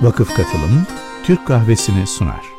Vakıf Katılım Türk Kahvesi'ni sunar.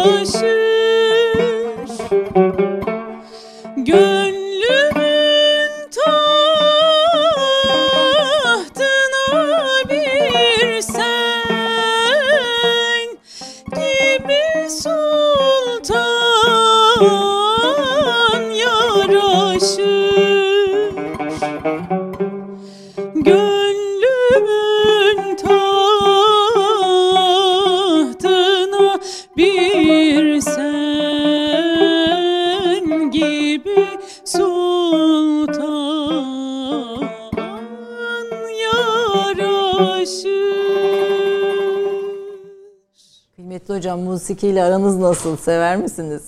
longe. Musikiyle aranız nasıl? Sever misiniz?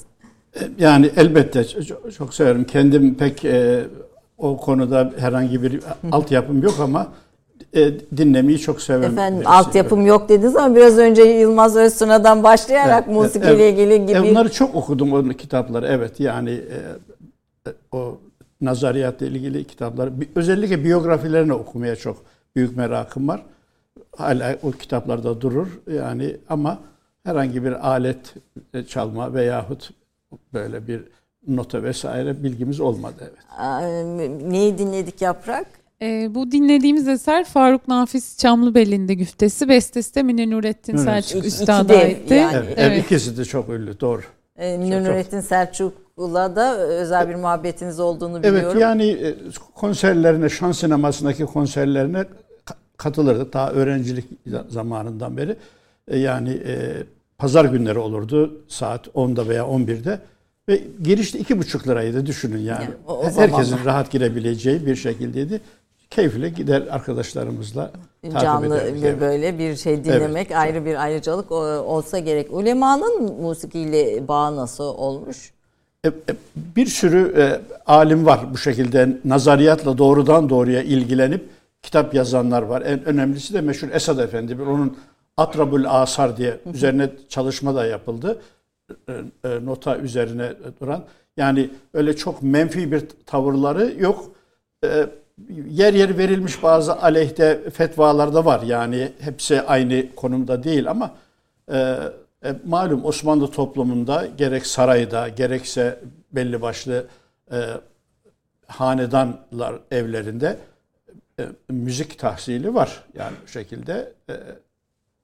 E, yani elbette çok, çok severim. Kendim pek e, o konuda herhangi bir altyapım yok ama e, dinlemeyi çok severim. Efendim altyapım yok dediniz ama biraz önce Yılmaz Öztuna'dan başlayarak evet, musikiyle evet, ilgili gibi. Onları çok okudum o kitapları. Evet yani e, o nazariyatla ilgili kitapları. Özellikle biyografilerini okumaya çok büyük merakım var. Hala o kitaplarda durur yani ama herhangi bir alet çalma veyahut böyle bir nota vesaire bilgimiz olmadı evet. neyi dinledik Yaprak? E, bu dinlediğimiz eser Faruk Nafiz Çamlıbelli'nde güftesi. Bestesi de Münir Nurettin evet. Selçuk Üstad'a aitti. Yani. Evet, evet. ikisi de çok ünlü doğru. E, Münir Nurettin Selçuk'la da özel bir muhabbetiniz olduğunu biliyorum. Evet yani e, konserlerine, şans sinemasındaki konserlerine katılırdık. Daha öğrencilik zamanından beri. E, yani e, pazar günleri olurdu saat 10'da veya 11'de. Ve girişte iki buçuk liraydı düşünün yani. yani o, o Herkesin zaman. rahat girebileceği bir şekildeydi. Keyifle gider arkadaşlarımızla Canlı bir böyle bir şey dinlemek evet. ayrı bir ayrıcalık olsa gerek. Ulemanın musikiyle bağı nasıl olmuş? E, e, bir sürü e, alim var bu şekilde nazariyatla doğrudan doğruya ilgilenip kitap yazanlar var. En önemlisi de meşhur Esad Efendi. Onun Atrabül Asar diye üzerine çalışma da yapıldı. e, e, nota üzerine duran yani öyle çok menfi bir tavırları yok. E, yer yer verilmiş bazı aleyhte fetvalar da var. Yani hepsi aynı konumda değil ama malum Osmanlı toplumunda gerek sarayda gerekse belli başlı hanedanlar evlerinde müzik tahsili var. Yani bu şekilde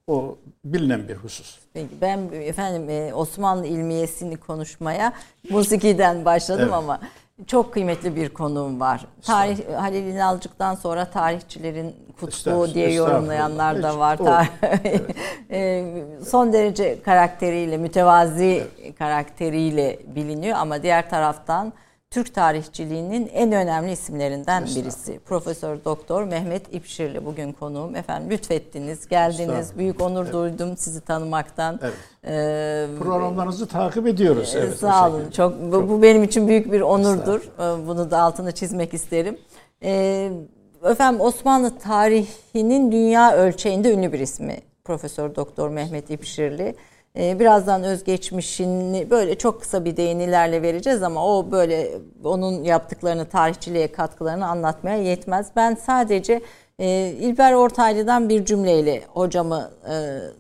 o bilinen bir husus. Peki ben efendim e, Osmanlı ilmiyesini konuşmaya musikiden başladım Evet. ama çok kıymetli bir konuğum var. Tarih Halil İnalcık'tan sonra tarihçilerin Estağfurullah, diye yorumlayanlar da var. Tarih- E, Son derece karakteriyle, mütevazi karakteriyle biliniyor ama diğer taraftan Türk tarihçiliğinin en önemli isimlerinden birisi. Profesör Doktor Mehmet İpşirli bugün konuğum. Efendim lütfettiniz, geldiniz. Büyük onur duydum sizi tanımaktan. Evet. Ee, Programlarınızı takip ediyoruz. Evet, bu Sağ olun. Çok bu, bu benim için büyük bir onurdur. Ee, Bunu da altını çizmek isterim. Ee, efendim Osmanlı tarihinin dünya ölçeğinde ünlü bir ismi Profesör Doktor Mehmet İpşirli. Ee, birazdan özgeçmişini böyle çok kısa bir değinilerle vereceğiz ama o böyle onun yaptıklarını tarihçiliğe katkılarını anlatmaya yetmez. Ben sadece e, İlber Ortaylı'dan bir cümleyle hocamı e,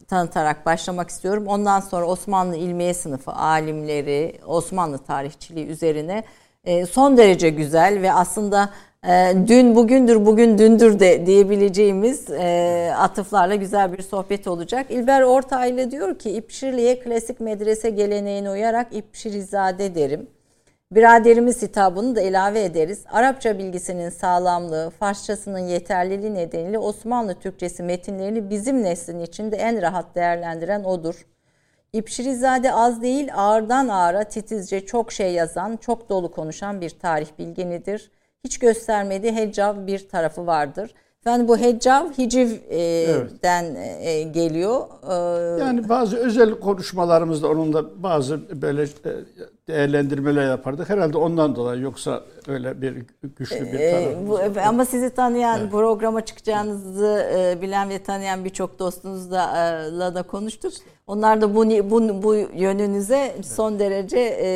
tanıtarak başlamak istiyorum. Ondan sonra Osmanlı İlmiye Sınıfı alimleri, Osmanlı tarihçiliği üzerine e, son derece güzel ve aslında dün bugündür, bugün dündür de diyebileceğimiz e, atıflarla güzel bir sohbet olacak. İlber Ortaylı diyor ki İpşirli'ye klasik medrese geleneğine uyarak İpşirizade derim. Biraderimiz hitabını da ilave ederiz. Arapça bilgisinin sağlamlığı, Farsçasının yeterliliği nedeniyle Osmanlı Türkçesi metinlerini bizim neslin içinde en rahat değerlendiren odur. İpşirizade az değil ağırdan ağıra titizce çok şey yazan, çok dolu konuşan bir tarih bilginidir. Hiç göstermediği heccav bir tarafı vardır. Efendim bu heccav hicivden e, geliyor. Ee, Yani bazı özel konuşmalarımızda onun da bazı böyle e, değerlendirmeler yapardık. Herhalde ondan dolayı yoksa öyle bir güçlü bir Ee, tarafımız ama sizi tanıyan, programa çıkacağınızı e, bilen ve tanıyan birçok dostunuzla e, la da konuştuk. Onlar da bu bu, bu yönünüze son derece e,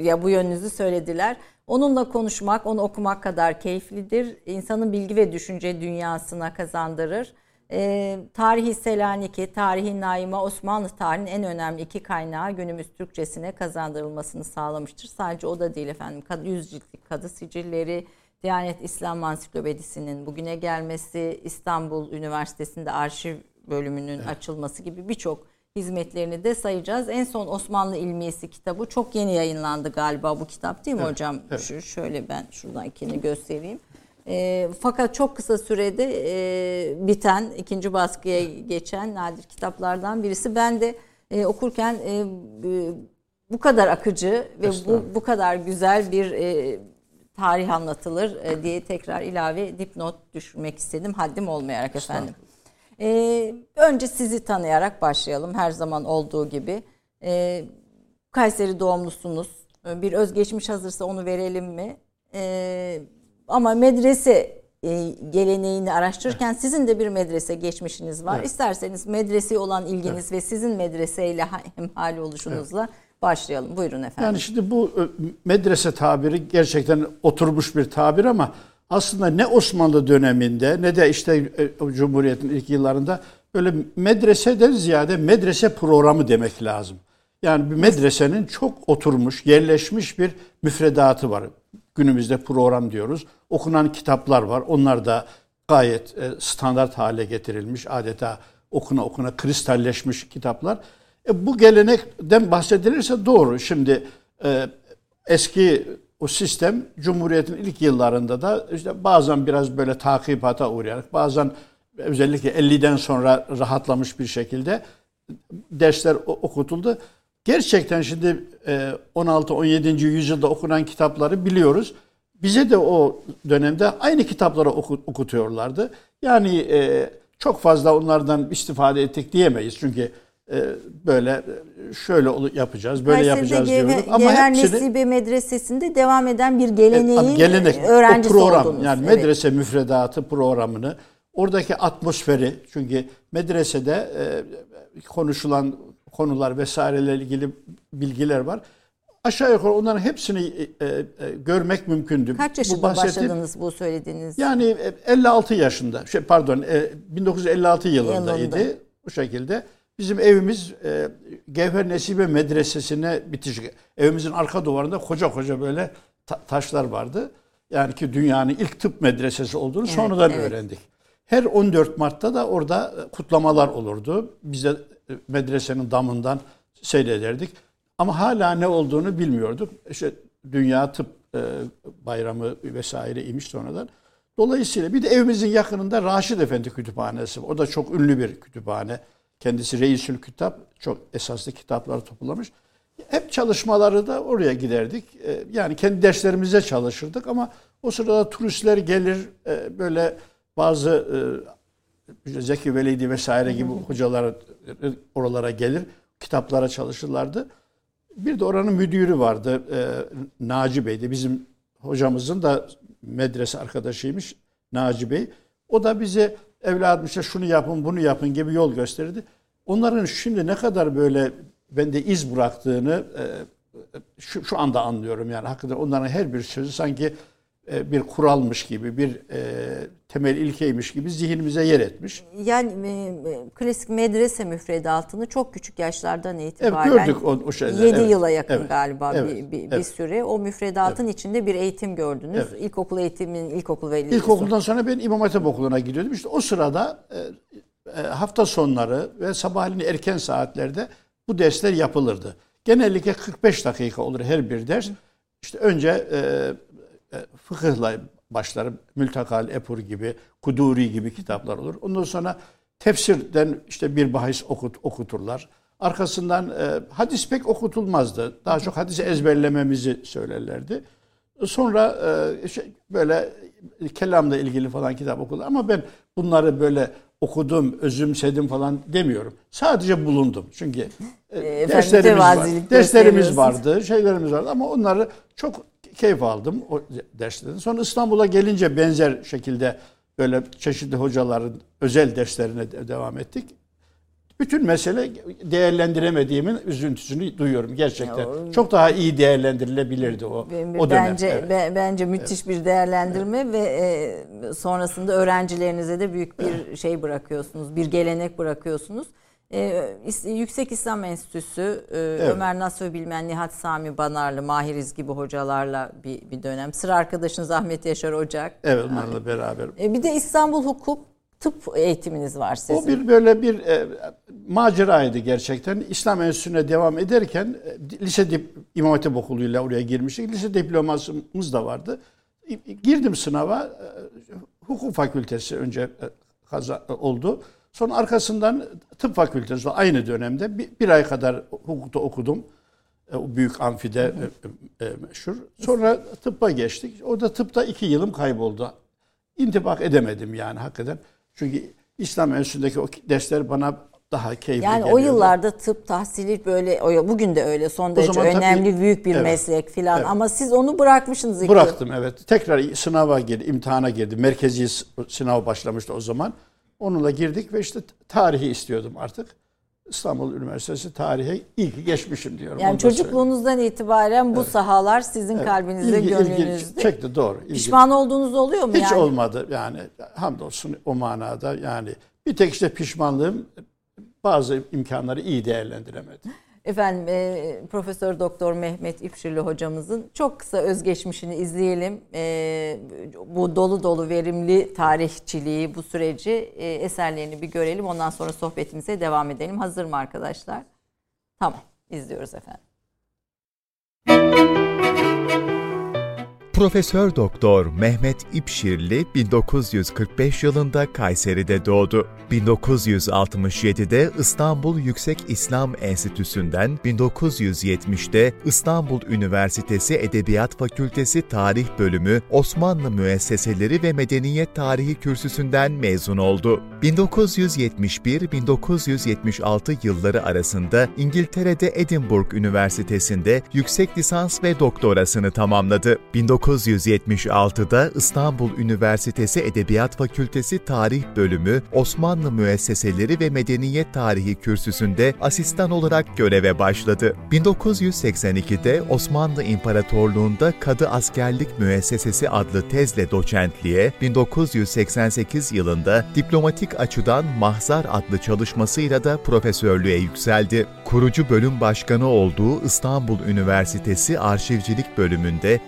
ya bu yönünüzü söylediler. Onunla konuşmak, onu okumak kadar keyiflidir. İnsanın bilgi ve düşünce dünyasına kazandırır. E, tarihi Selanik'i, tarihi Naima, Osmanlı tarihinin en önemli iki kaynağı günümüz Türkçesine kazandırılmasını sağlamıştır. Sadece o da değil efendim. Yüz ciltlik kadı sicilleri, Diyanet İslam Ansiklopedisi'nin bugüne gelmesi, İstanbul Üniversitesi'nde arşiv bölümünün açılması gibi birçok hizmetlerini de sayacağız. En son Osmanlı İlmiyesi kitabı çok yeni yayınlandı galiba bu kitap değil mi hocam? Şu, şöyle ben şuradan ikini göstereyim. E, fakat çok kısa sürede e, biten, ikinci baskıya geçen nadir kitaplardan birisi. Ben de e, okurken e, bu kadar akıcı ve bu, bu kadar güzel bir e, tarih anlatılır e, diye tekrar ilave dipnot düşürmek istedim. Haddim olmayarak efendim. E, önce sizi tanıyarak başlayalım her zaman olduğu gibi. E, Kayseri doğumlusunuz. E, Bir özgeçmiş hazırsa onu verelim mi? E, ama medrese e, geleneğini araştırırken sizin de bir medrese geçmişiniz var. Evet. İsterseniz medreseye olan ilginiz ve sizin medreseyle hemhali oluşunuzla başlayalım. Buyurun efendim. Yani şimdi bu e, medrese tabiri gerçekten oturmuş bir tabir ama aslında ne Osmanlı döneminde ne de işte e, Cumhuriyet'in ilk yıllarında böyle medreseden ziyade medrese programı demek lazım. Yani bir medresenin çok oturmuş, yerleşmiş bir müfredatı var. Günümüzde program diyoruz. Okunan kitaplar var. Onlar da gayet e, standart hale getirilmiş. Adeta okuna okuna kristalleşmiş kitaplar. E, bu gelenekten bahsedilirse doğru. Şimdi e, eski o sistem Cumhuriyet'in ilk yıllarında da işte bazen biraz böyle takipata uğrayarak bazen özellikle 50'den sonra rahatlamış bir şekilde dersler okutuldu. Gerçekten şimdi e, 16-17. yüzyılda okunan kitapları biliyoruz. Bize de o dönemde aynı kitapları oku- okutuyorlardı. Yani e, çok fazla onlardan istifade ettik diyemeyiz. Çünkü e, böyle e, şöyle yapacağız, böyle Kayseri'de yapacağız Gevher, diyorduk. Ama Gevher hepsini Nesibe Medresesi'nde devam eden bir geleneğin Tabii gelenek, öğrencisi o program oldunuz. yani Evet. medrese müfredatı programını oradaki atmosferi çünkü medresede e, konuşulan konular vesaireyle ilgili bilgiler var. Aşağı yukarı onların hepsini e, e, görmek mümkündü. Kaç yaşında bu başladınız bu söylediğiniz? Yani 56 yaşında, şey pardon e, 1956 yılındaydı Yılında. bu şekilde. Bizim evimiz e, Gevher Nesibe Medresesi'ne bitişik. Evimizin arka duvarında koca koca böyle ta- taşlar vardı. Yani ki dünyanın ilk tıp medresesi olduğunu evet, sonradan evet. öğrendik. Her 14 Mart'ta da orada kutlamalar olurdu. Biz de e, medresenin damından seyrederdik. Ama hala ne olduğunu bilmiyorduk. İşte Dünya Tıp e, Bayramı vesaire imiş sonradan. Dolayısıyla bir de evimizin yakınında Raşid Efendi Kütüphanesi. O da çok ünlü bir kütüphane. Kendisi Reisül Kitap. Çok esaslı kitapları toplamış. Hep çalışmaları da oraya giderdik. E, yani kendi derslerimize çalışırdık ama o sırada turistler gelir e, böyle bazı Zeki Velidi vesaire gibi hocalar oralara gelir. Kitaplara çalışırlardı. Bir de oranın müdürü vardı. E, Naci Bey'di. Bizim hocamızın da medrese arkadaşıymış Naci Bey. O da bize evladım işte şunu yapın bunu yapın gibi yol gösterdi. Onların şimdi ne kadar böyle bende iz bıraktığını e, şu, şu anda anlıyorum yani hakikaten onların her bir sözü sanki e, bir kuralmış gibi, bir e, temel ilkeymiş gibi zihnimize yer etmiş. Yani e, klasik medrese müfredatını çok küçük yaşlardan itibaren evet, gördük o, o şeyleri. 7 evet, yıla yakın evet, galiba evet, bir, bir, evet. bir süre o müfredatın evet. içinde bir eğitim gördünüz. Evet. İlkokul eğitimin ilkokul ve İlkokuldan sonra ben İmam Hatip Okulu'na gidiyordum. İşte o sırada e, hafta sonları ve sabahleyin erken saatlerde bu dersler yapılırdı. Genellikle 45 dakika olur her bir ders. İşte önce e, fıkıhla başlar. Mültakal Epur gibi, Kuduri gibi kitaplar olur. Ondan sonra tefsirden işte bir bahis okut, okuturlar. Arkasından e, hadis pek okutulmazdı. Daha çok hadisi ezberlememizi söylerlerdi. Sonra e, şey, böyle kelamla ilgili falan kitap okudu. Ama ben bunları böyle okudum, özümsedim falan demiyorum. Sadece bulundum. Çünkü e, derslerimiz, var, derslerimiz vardı, şeylerimiz vardı ama onları çok keyif aldım o derslerden. Sonra İstanbul'a gelince benzer şekilde böyle çeşitli hocaların özel derslerine de devam ettik. Bütün mesele değerlendiremediğimin üzüntüsünü duyuyorum gerçekten. Ya, Çok daha iyi değerlendirilebilirdi o o dönem. Bence evet. bence müthiş evet. bir değerlendirme evet. ve e, sonrasında öğrencilerinize de büyük bir şey bırakıyorsunuz. Bir gelenek bırakıyorsunuz. Ee, Yüksek İslam Enstitüsü, e, evet. Ömer Nasuh Bilmen, Nihat Sami Banarlı, Mahiriz gibi hocalarla bir, bir dönem. Sıra arkadaşınız Ahmet Yaşar Ocak. Evet onlarla beraber. E, bir de İstanbul Hukuk tıp eğitiminiz var sizin. O bir böyle bir e, maceraydı gerçekten. İslam Enstitüsü'ne devam ederken e, lise dip, İmam Hatip Okulu'yla oraya girmiştik. Lise diplomasımız da vardı. Girdim sınava. E, hukuk fakültesi önce e, kaza, oldu. Sonra arkasından tıp fakültesi aynı dönemde bir, bir ay kadar hukukta okudum. E, o büyük amfide e, e, meşhur. Sonra tıbba geçtik. Orada tıpta iki yılım kayboldu. İntibak edemedim yani hakikaten. Çünkü İslam Enstitüsü'ndeki o dersler bana daha keyifli Yani geliyordu. o yıllarda tıp tahsili böyle bugün de öyle son derece önemli tabii, büyük bir evet, meslek filan evet. ama siz onu bırakmışsınız. Bıraktım evet. Tekrar sınava girdi, imtihana girdi. Merkezi sınav başlamıştı o zaman. Onunla girdik ve işte tarihi istiyordum artık. İstanbul Üniversitesi tarihe ki geçmişim diyorum. Yani çocukluğunuzdan söyleyeyim. itibaren bu evet. sahalar sizin evet. kalbinizde, ilgi, gönlünüzde. Ilgi çekti doğru. Ilgi. Pişman olduğunuz oluyor mu Hiç yani? olmadı yani hamdolsun o manada yani bir tek işte pişmanlığım bazı imkanları iyi değerlendiremedim. Efendim e, Profesör Doktor Mehmet İpşirli hocamızın çok kısa özgeçmişini izleyelim. E, bu dolu dolu verimli tarihçiliği, bu süreci, e, eserlerini bir görelim. Ondan sonra sohbetimize devam edelim. Hazır mı arkadaşlar? Tamam, izliyoruz efendim. Profesör Doktor Mehmet İpşirli 1945 yılında Kayseri'de doğdu. 1967'de İstanbul Yüksek İslam Enstitüsü'nden 1970'de İstanbul Üniversitesi Edebiyat Fakültesi Tarih Bölümü Osmanlı Müesseseleri ve Medeniyet Tarihi kürsüsünden mezun oldu. 1971-1976 yılları arasında İngiltere'de Edinburgh Üniversitesi'nde yüksek lisans ve doktorasını tamamladı. 19 1976'da İstanbul Üniversitesi Edebiyat Fakültesi Tarih Bölümü Osmanlı Müesseseleri ve Medeniyet Tarihi kürsüsünde asistan olarak göreve başladı. 1982'de Osmanlı İmparatorluğu'nda Kadı Askerlik Müessesesi adlı tezle doçentliğe, 1988 yılında diplomatik açıdan Mahzar adlı çalışmasıyla da profesörlüğe yükseldi. Kurucu bölüm başkanı olduğu İstanbul Üniversitesi Arşivcilik bölümünde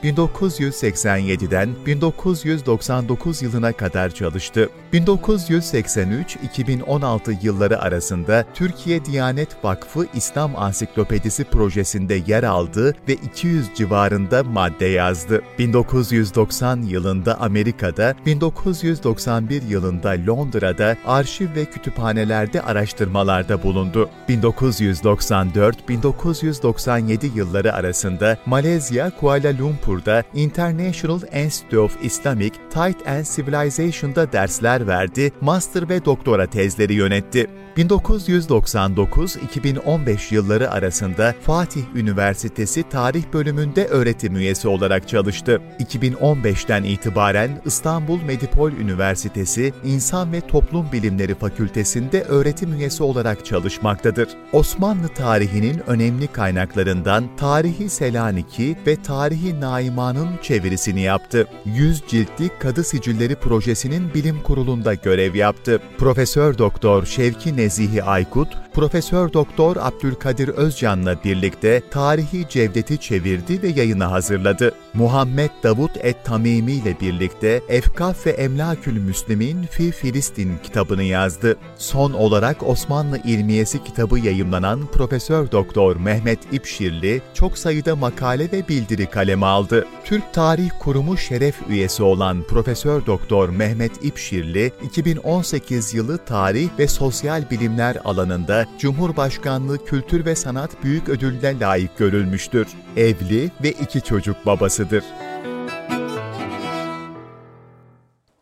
1987'den 1999 yılına kadar çalıştı. 1983-2016 yılları arasında Türkiye Diyanet Vakfı İslam Ansiklopedisi projesinde yer aldı ve 200 civarında madde yazdı. 1990 yılında Amerika'da, 1991 yılında Londra'da arşiv ve kütüphanelerde araştırmalarda bulundu. 1994-1997 yılları arasında Malezya Kuala Lumpur'da International Institute of Islamic Thought and Civilization'da dersler verdi, master ve doktora tezleri yönetti. 1999-2015 yılları arasında Fatih Üniversitesi Tarih Bölümünde öğretim üyesi olarak çalıştı. 2015'ten itibaren İstanbul Medipol Üniversitesi İnsan ve Toplum Bilimleri Fakültesinde öğretim üyesi olarak çalışmaktadır. Osmanlı tarihinin önemli kaynaklarından Tarihi Selaniki ve Tarihi Naiman'ın çevirisini yaptı. 100 ciltlik Kadı Sicilleri Projesi'nin bilim kurulunda görev yaptı. Profesör Doktor Şevki Nezihi Aykut, Profesör Doktor Abdülkadir Özcan'la birlikte Tarihi Cevdet'i çevirdi ve yayına hazırladı. Muhammed Davut et-Tamimi ile birlikte Efkaf ve Emlakül Müslimin fi Filistin kitabını yazdı. Son olarak Osmanlı İlmiyesi kitabı yayımlanan Profesör Doktor Mehmet İpşirli çok sayıda makale ve bildiri kaleme aldı. Türk Tarih Kurumu şeref üyesi olan Profesör Doktor Mehmet İpşirli 2018 yılı tarih ve sosyal bilimler alanında Cumhurbaşkanlığı Kültür ve Sanat Büyük Ödülü'ne layık görülmüştür. Evli ve iki çocuk babasıdır.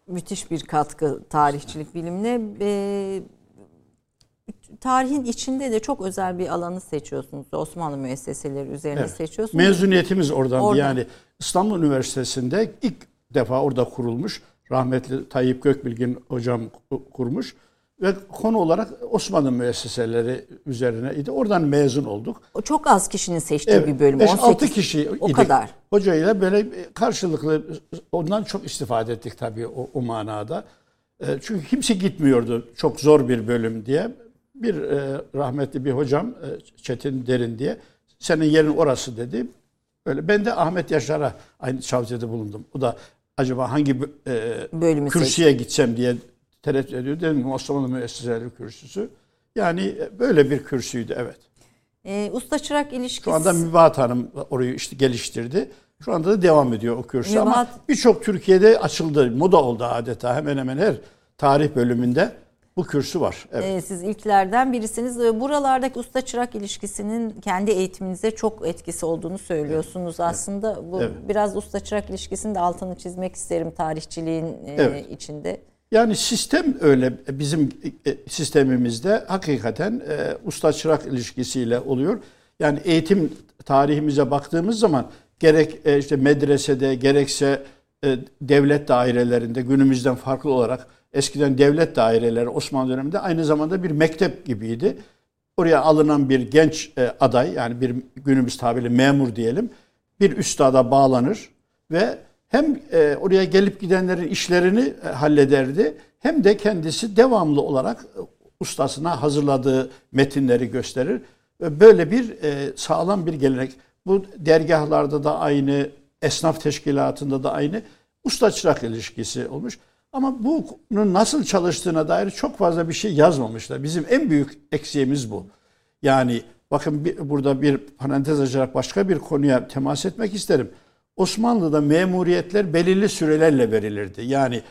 Müthiş bir katkı tarihçilik bilimine. Ee, tarihin içinde de çok özel bir alanı seçiyorsunuz. Osmanlı müesseseleri üzerine Evet. seçiyorsunuz. Mezuniyetimiz oradan. Oradan. Yani İstanbul Üniversitesi'nde ilk defa orada kurulmuş. Rahmetli Tayyip Gökbilgin hocam kurmuş. Ve konu olarak Osmanlı müesseseleri üzerine idi. Oradan mezun olduk. O çok az kişinin seçtiği bir bölüm. 5-6 18 kişi O idik. kadar. Hocayla böyle karşılıklı ondan çok istifade ettik tabii o, o manada. E, Çünkü kimse gitmiyordu çok zor bir bölüm diye. Bir e, rahmetli bir hocam e, Çetin Derin diye senin yerin orası dedi. Öyle ben de Ahmet Yaşar'a aynı tavsiyede bulundum. O da acaba hangi e, Bölümü kürsüye gideceğim diye tereddüt ediyor. Dedim ki Osmanlı Müesseseleri Kürsüsü. Yani e, böyle bir kürsüydü evet. Ee, usta çırak ilişkisi. Şu anda Mübahat Hanım orayı işte geliştirdi. Şu anda da devam ediyor o kürsü ama Mübahat- birçok Türkiye'de açıldı. Moda oldu adeta. Hemen hemen her tarih bölümünde bu kürsü var. Evet. Ee, siz ilklerden birisiniz. Buralardaki usta çırak ilişkisinin kendi eğitiminize çok etkisi olduğunu söylüyorsunuz. Aslında bu Evet. biraz usta çırak ilişkisinin de altını çizmek isterim tarihçiliğin e, Evet. içinde. Yani sistem öyle bizim e, sistemimizde hakikaten e, usta çırak ilişkisiyle oluyor. Yani eğitim tarihimize baktığımız zaman gerek e, işte medresede gerekse e, devlet dairelerinde günümüzden farklı olarak eskiden devlet daireleri Osmanlı döneminde aynı zamanda bir mektep gibiydi. Oraya alınan bir genç e, aday yani bir günümüz tabiriyle memur diyelim bir üstada bağlanır ve hem e, oraya gelip gidenlerin işlerini e, hallederdi hem de kendisi devamlı olarak e, ustasına hazırladığı metinleri gösterir. Ve böyle bir e, sağlam bir gelenek. Bu dergahlarda da aynı, esnaf teşkilatında da aynı usta çırak ilişkisi olmuş. Ama bunun nasıl çalıştığına dair çok fazla bir şey yazmamışlar. Bizim en büyük eksiğimiz bu. Yani bakın bir, burada bir parantez açarak başka bir konuya temas etmek isterim. Osmanlı'da memuriyetler belirli sürelerle verilirdi. Yani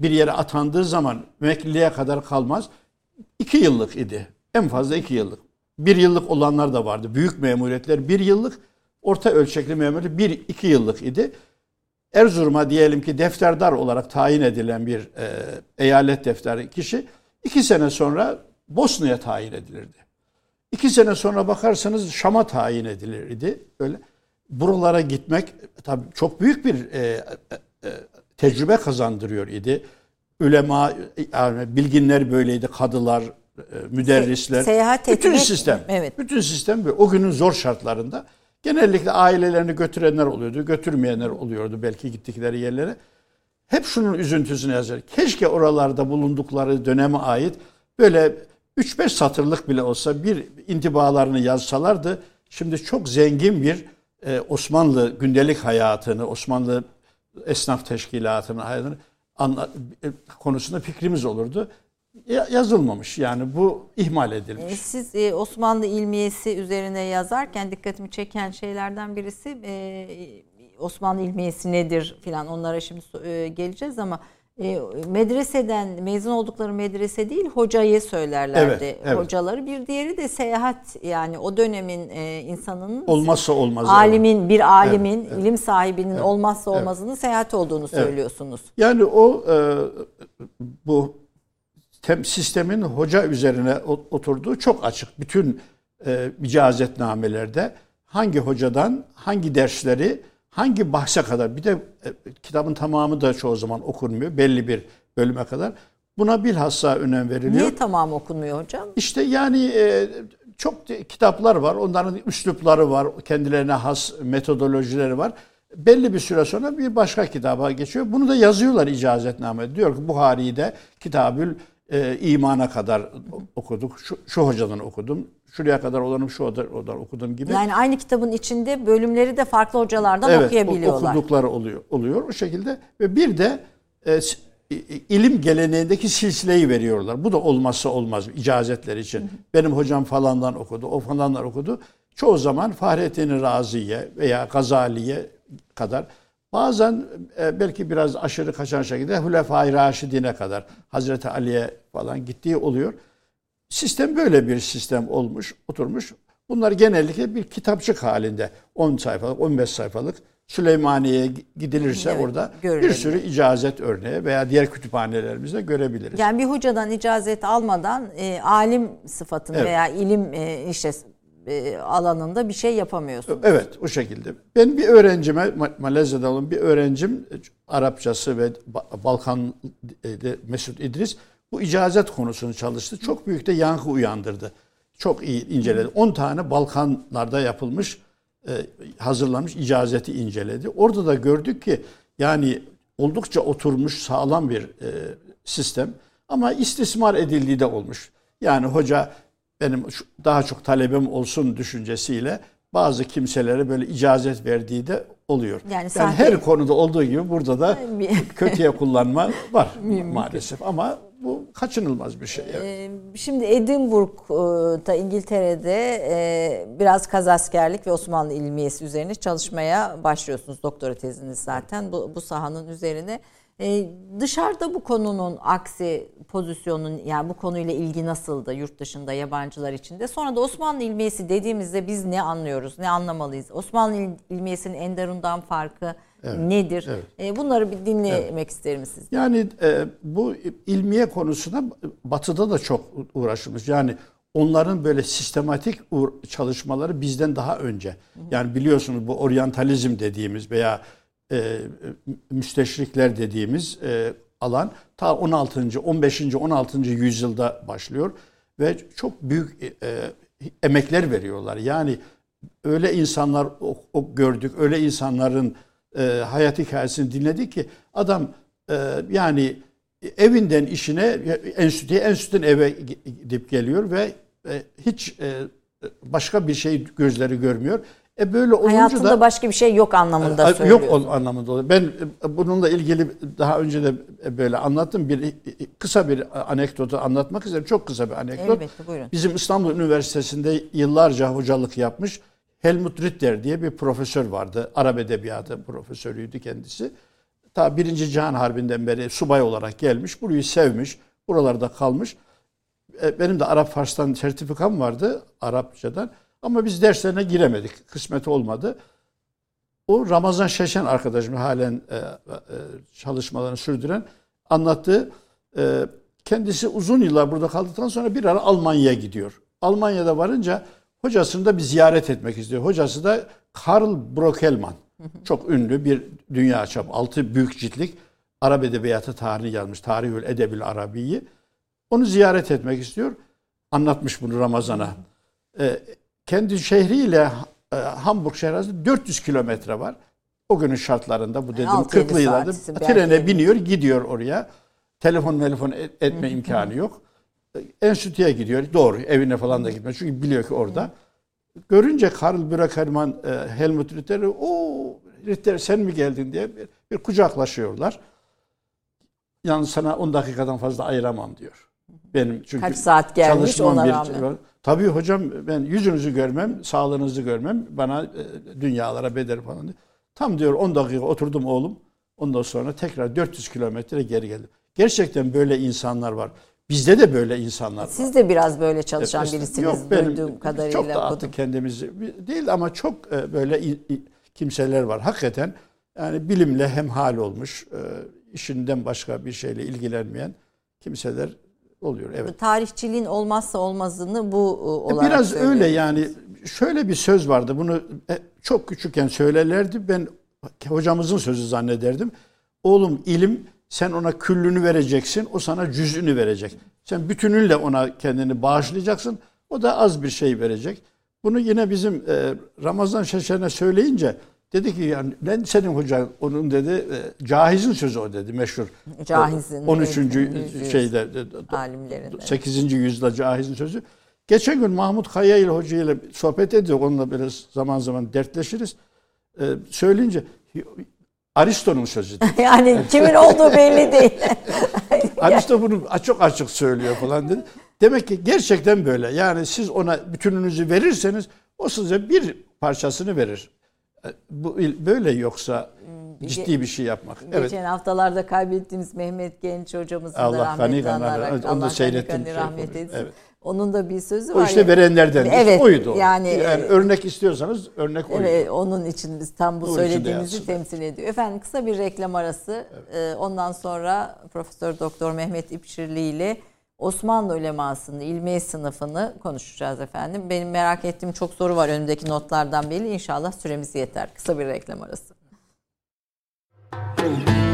bir yere atandığı zaman emekliliğe kadar kalmaz. İki yıllık idi. En fazla iki yıllık. Bir yıllık olanlar da vardı. Büyük memuriyetler bir yıllık, orta ölçekli memuriyet bir iki yıllık idi. Erzurum'a diyelim ki defterdar olarak tayin edilen bir e, eyalet defteri kişi iki sene sonra Bosna'ya tayin edilirdi. İki sene sonra bakarsanız Şam'a tayin edilirdi. Öyle. Buralara gitmek tabii çok büyük bir e, e, e, tecrübe kazandırıyor idi. Ülema, yani bilginler böyleydi, kadılar, e, müderrisler. Se- seyahat bütün etmek- sistem. evet. Bütün sistem böyle. O günün zor şartlarında genellikle ailelerini götürenler oluyordu, götürmeyenler oluyordu belki gittikleri yerlere. Hep şunun üzüntüsünü yazar. Keşke oralarda bulundukları döneme ait böyle 3-5 satırlık bile olsa bir intibalarını yazsalardı. Şimdi çok zengin bir e, Osmanlı gündelik hayatını, Osmanlı esnaf teşkilatını, hayatını anla, e, konusunda fikrimiz olurdu. Ya- yazılmamış yani bu ihmal edilmiş. Siz e, Osmanlı ilmiyesi üzerine yazarken dikkatimi çeken şeylerden birisi Osmanlı ilmiyesi nedir filan onlara şimdi geleceğiz ama e, medreseden mezun oldukları medrese değil hocayı söylerlerdi Evet, evet. hocaları. Bir diğeri de seyahat yani o dönemin e, insanının Olmazsa olmazı. alimin bir alimin ilim sahibinin olmazsa olmazının seyahat olduğunu Evet. söylüyorsunuz. Yani o e, bu tem, sistemin hoca üzerine oturduğu çok açık. Bütün e, icazetnamelerde hangi hocadan hangi dersleri hangi bahse kadar bir de e, kitabın tamamı da çoğu zaman okunmuyor belli bir bölüme kadar. Buna bilhassa önem veriliyor. Niye tamam okunmuyor hocam? İşte yani e, çok de- kitaplar var. Onların üslupları var. Kendilerine has metodolojileri var. Belli bir süre sonra bir başka kitaba geçiyor. Bunu da yazıyorlar icazetname. Diyor ki Buhari'yi de Kitabül e, imana kadar okuduk. Şu, şu hocadan okudum. Şuraya kadar olanı şu oda- odan okudum gibi. Yani aynı kitabın içinde bölümleri de farklı hocalardan Evet, okuyabiliyorlar. okudukları oluyor, oluyor o şekilde. Ve bir de e, ilim geleneğindeki silsileyi veriyorlar. Bu da olmazsa olmaz icazetler için. Benim hocam falandan okudu, o falandan okudu. Çoğu zaman Fahrettin Razi'ye veya Gazali'ye kadar bazen e, belki biraz aşırı kaçan şekilde Hulefai Raşidine kadar Hazreti Ali'ye falan gittiği oluyor. Sistem böyle bir sistem olmuş, oturmuş. Bunlar genellikle bir kitapçık halinde 10 sayfalık, 15 sayfalık Süleymaniye'ye gidilirse Evet, orada bir görülebilir. sürü icazet örneği veya diğer kütüphanelerimizde görebiliriz. Yani bir hocadan icazet almadan e, alim sıfatını Evet. veya ilim e, işte e, alanında bir şey yapamıyorsun. Evet o şekilde. Ben bir öğrencime Ma- Malezya'da olan bir öğrencim e, Arapçası ve Ba- Balkan e, Mesut İdris bu icazet konusunu çalıştı. Çok büyük de yankı uyandırdı. Çok iyi inceledi. 10 tane Balkanlarda yapılmış e, hazırlanmış icazeti inceledi. Orada da gördük ki yani oldukça oturmuş sağlam bir e, sistem ama istismar edildiği de olmuş. Yani hoca benim daha çok talebim olsun düşüncesiyle bazı kimselere böyle icazet verdiği de oluyor. Yani Yani, sahte- her konuda olduğu gibi burada da kötüye kullanma var maalesef ama bu kaçınılmaz bir şey. evet. E, Şimdi Edinburgh'da İngiltere'de e, biraz kazaskerlik ve Osmanlı ilmiyesi üzerine çalışmaya başlıyorsunuz. Doktora teziniz zaten bu, bu sahanın üzerine. E, dışarıda bu konunun aksi pozisyonun yani bu konuyla ilgi nasıldı yurt dışında yabancılar içinde? Sonra da Osmanlı ilmiyesi dediğimizde biz ne anlıyoruz, ne anlamalıyız? Osmanlı il- ilmiyesinin Enderun'dan farkı nedir? evet. E, bunları bir dinlemek isterim sizden. Yani e, bu ilmiye konusuna batıda da çok uğraşılmış. Yani onların böyle sistematik çalışmaları bizden daha önce. Yani biliyorsunuz bu oryantalizm dediğimiz veya e, müsteşrikler dediğimiz e, alan ta 16. 15. 16. yüzyılda başlıyor ve çok büyük e, emekler veriyorlar. Yani öyle insanlar o, o gördük, öyle insanların e, hayat hikayesini dinledik ki adam e, yani evinden işine, enstitüye, enstitüden eve gidip geliyor ve e, hiç e, başka bir şey gözleri görmüyor. E böyle olunca Hayatında da başka bir şey yok anlamında Ay, söylüyorsun. Yok o anlamında oluyor. Ben e, bununla ilgili daha önce de böyle anlattım. Bir kısa bir anekdotu anlatmak isterim. Çok kısa bir anekdot. Elbette, buyurun. Bizim İstanbul Üniversitesi'nde yıllarca hocalık yapmış Helmut Ritter diye bir profesör vardı. Arap edebiyatı profesörüydü kendisi. Ta Birinci Cihan Harbi'nden beri subay olarak gelmiş. Burayı sevmiş. Buralarda kalmış. E, Benim de Arap Fars'tan sertifikam vardı. Arapçadan. Ama biz derslerine giremedik. Kısmet olmadı. O Ramazan Şeşen arkadaşım halen e, e, çalışmalarını sürdüren anlattı. E, kendisi uzun yıllar burada kaldıktan sonra bir ara Almanya'ya gidiyor. Almanya'da varınca Hocasını da bir ziyaret etmek istiyor. Hocası da Karl Brokelman. Çok ünlü bir dünya çapı. Altı büyük ciltlik Arap edebiyatı tarihini yazmış. Tarihül Edebil Arabi'yi. Onu ziyaret etmek istiyor. Anlatmış bunu Ramazan'a. Ee, kendi şehriyle e, Hamburg şehri arasında 400 kilometre var. O günün şartlarında bu dedim Altı, yedi 40'lı yıllarda trene biniyor gidiyor oraya. Telefon telefon etme imkanı yok. Enstitüye gidiyor. Doğru evine falan da gitmez. Çünkü biliyor ki orada. Görünce Karl Brückermann, e, Helmut Ritter, o Ritter sen mi geldin diye bir, bir kucaklaşıyorlar. Yalnız sana 10 dakikadan fazla ayıramam diyor. Benim çünkü Kaç saat gelmiş ona bir- rağmen. Tabii hocam ben yüzünüzü görmem, sağlığınızı görmem bana e, dünyalara bedel falan diyor. Tam diyor 10 dakika oturdum oğlum. Ondan sonra tekrar 400 kilometre geri geldim. Gerçekten böyle insanlar var. Bizde de böyle insanlar var. Siz de biraz böyle çalışan Estağfurullah. birisiniz Yok, benim duyduğum kadarıyla. Çok da okudum. kendimizi değil ama çok e, böyle kimseler var. Hakikaten yani bilimle hemhal olmuş, e, işinden başka bir şeyle ilgilenmeyen kimseler oluyor. Evet. Tarihçiliğin olmazsa olmazını bu e, olarak Biraz öyle yani şöyle bir söz vardı. Bunu çok küçükken söylerlerdi. Ben hocamızın sözü zannederdim. Oğlum ilim sen ona küllünü vereceksin. O sana cüzünü verecek. Sen bütünüyle ona kendini bağışlayacaksın. O da az bir şey verecek. Bunu yine bizim e, Ramazan Şeşen'e söyleyince dedi ki yani ben senin hocan onun dedi e, Cahiz'in sözü o dedi meşhur. Cahiz'in, 13. yüz- şeyde e, alimlerinde. 8. yüzyılda Cahiz'in sözü. Geçen gün Mahmut Kaya ile hoca ile sohbet ediyor. Onunla böyle zaman zaman dertleşiriz. Ee, söyleyince Aristo'nun sözü. dedi. yani kimin olduğu belli değil. Aristo bunu çok açık söylüyor falan dedi. Demek ki gerçekten böyle. Yani siz ona bütününüzü verirseniz o size bir parçasını verir. Ee, Bu böyle yoksa ciddi bir şey yapmak. Evet. Geçen haftalarda kaybettiğimiz Mehmet Genç hocamızı Allah da anarak rahmet- onu da Allah gani seyrettim, şey rahmet yapalım. etsin. Evet. Onun da bir sözü O var. işte ya. verenlerden Evet, oydu. o. yani, yani e, örnek istiyorsanız örnek oydu. Evet, onun için biz tam bu söylediğinizi yazsın. temsil ediyor. Efendim kısa bir reklam arası. Ee, Ondan sonra Profesör Doktor Mehmet İpşirli ile Osmanlı ulemasının ilmi sınıfını konuşacağız efendim. Benim merak ettiğim çok soru var önümdeki notlardan belli. İnşallah süremiz yeter. Kısa bir reklam arası. Hem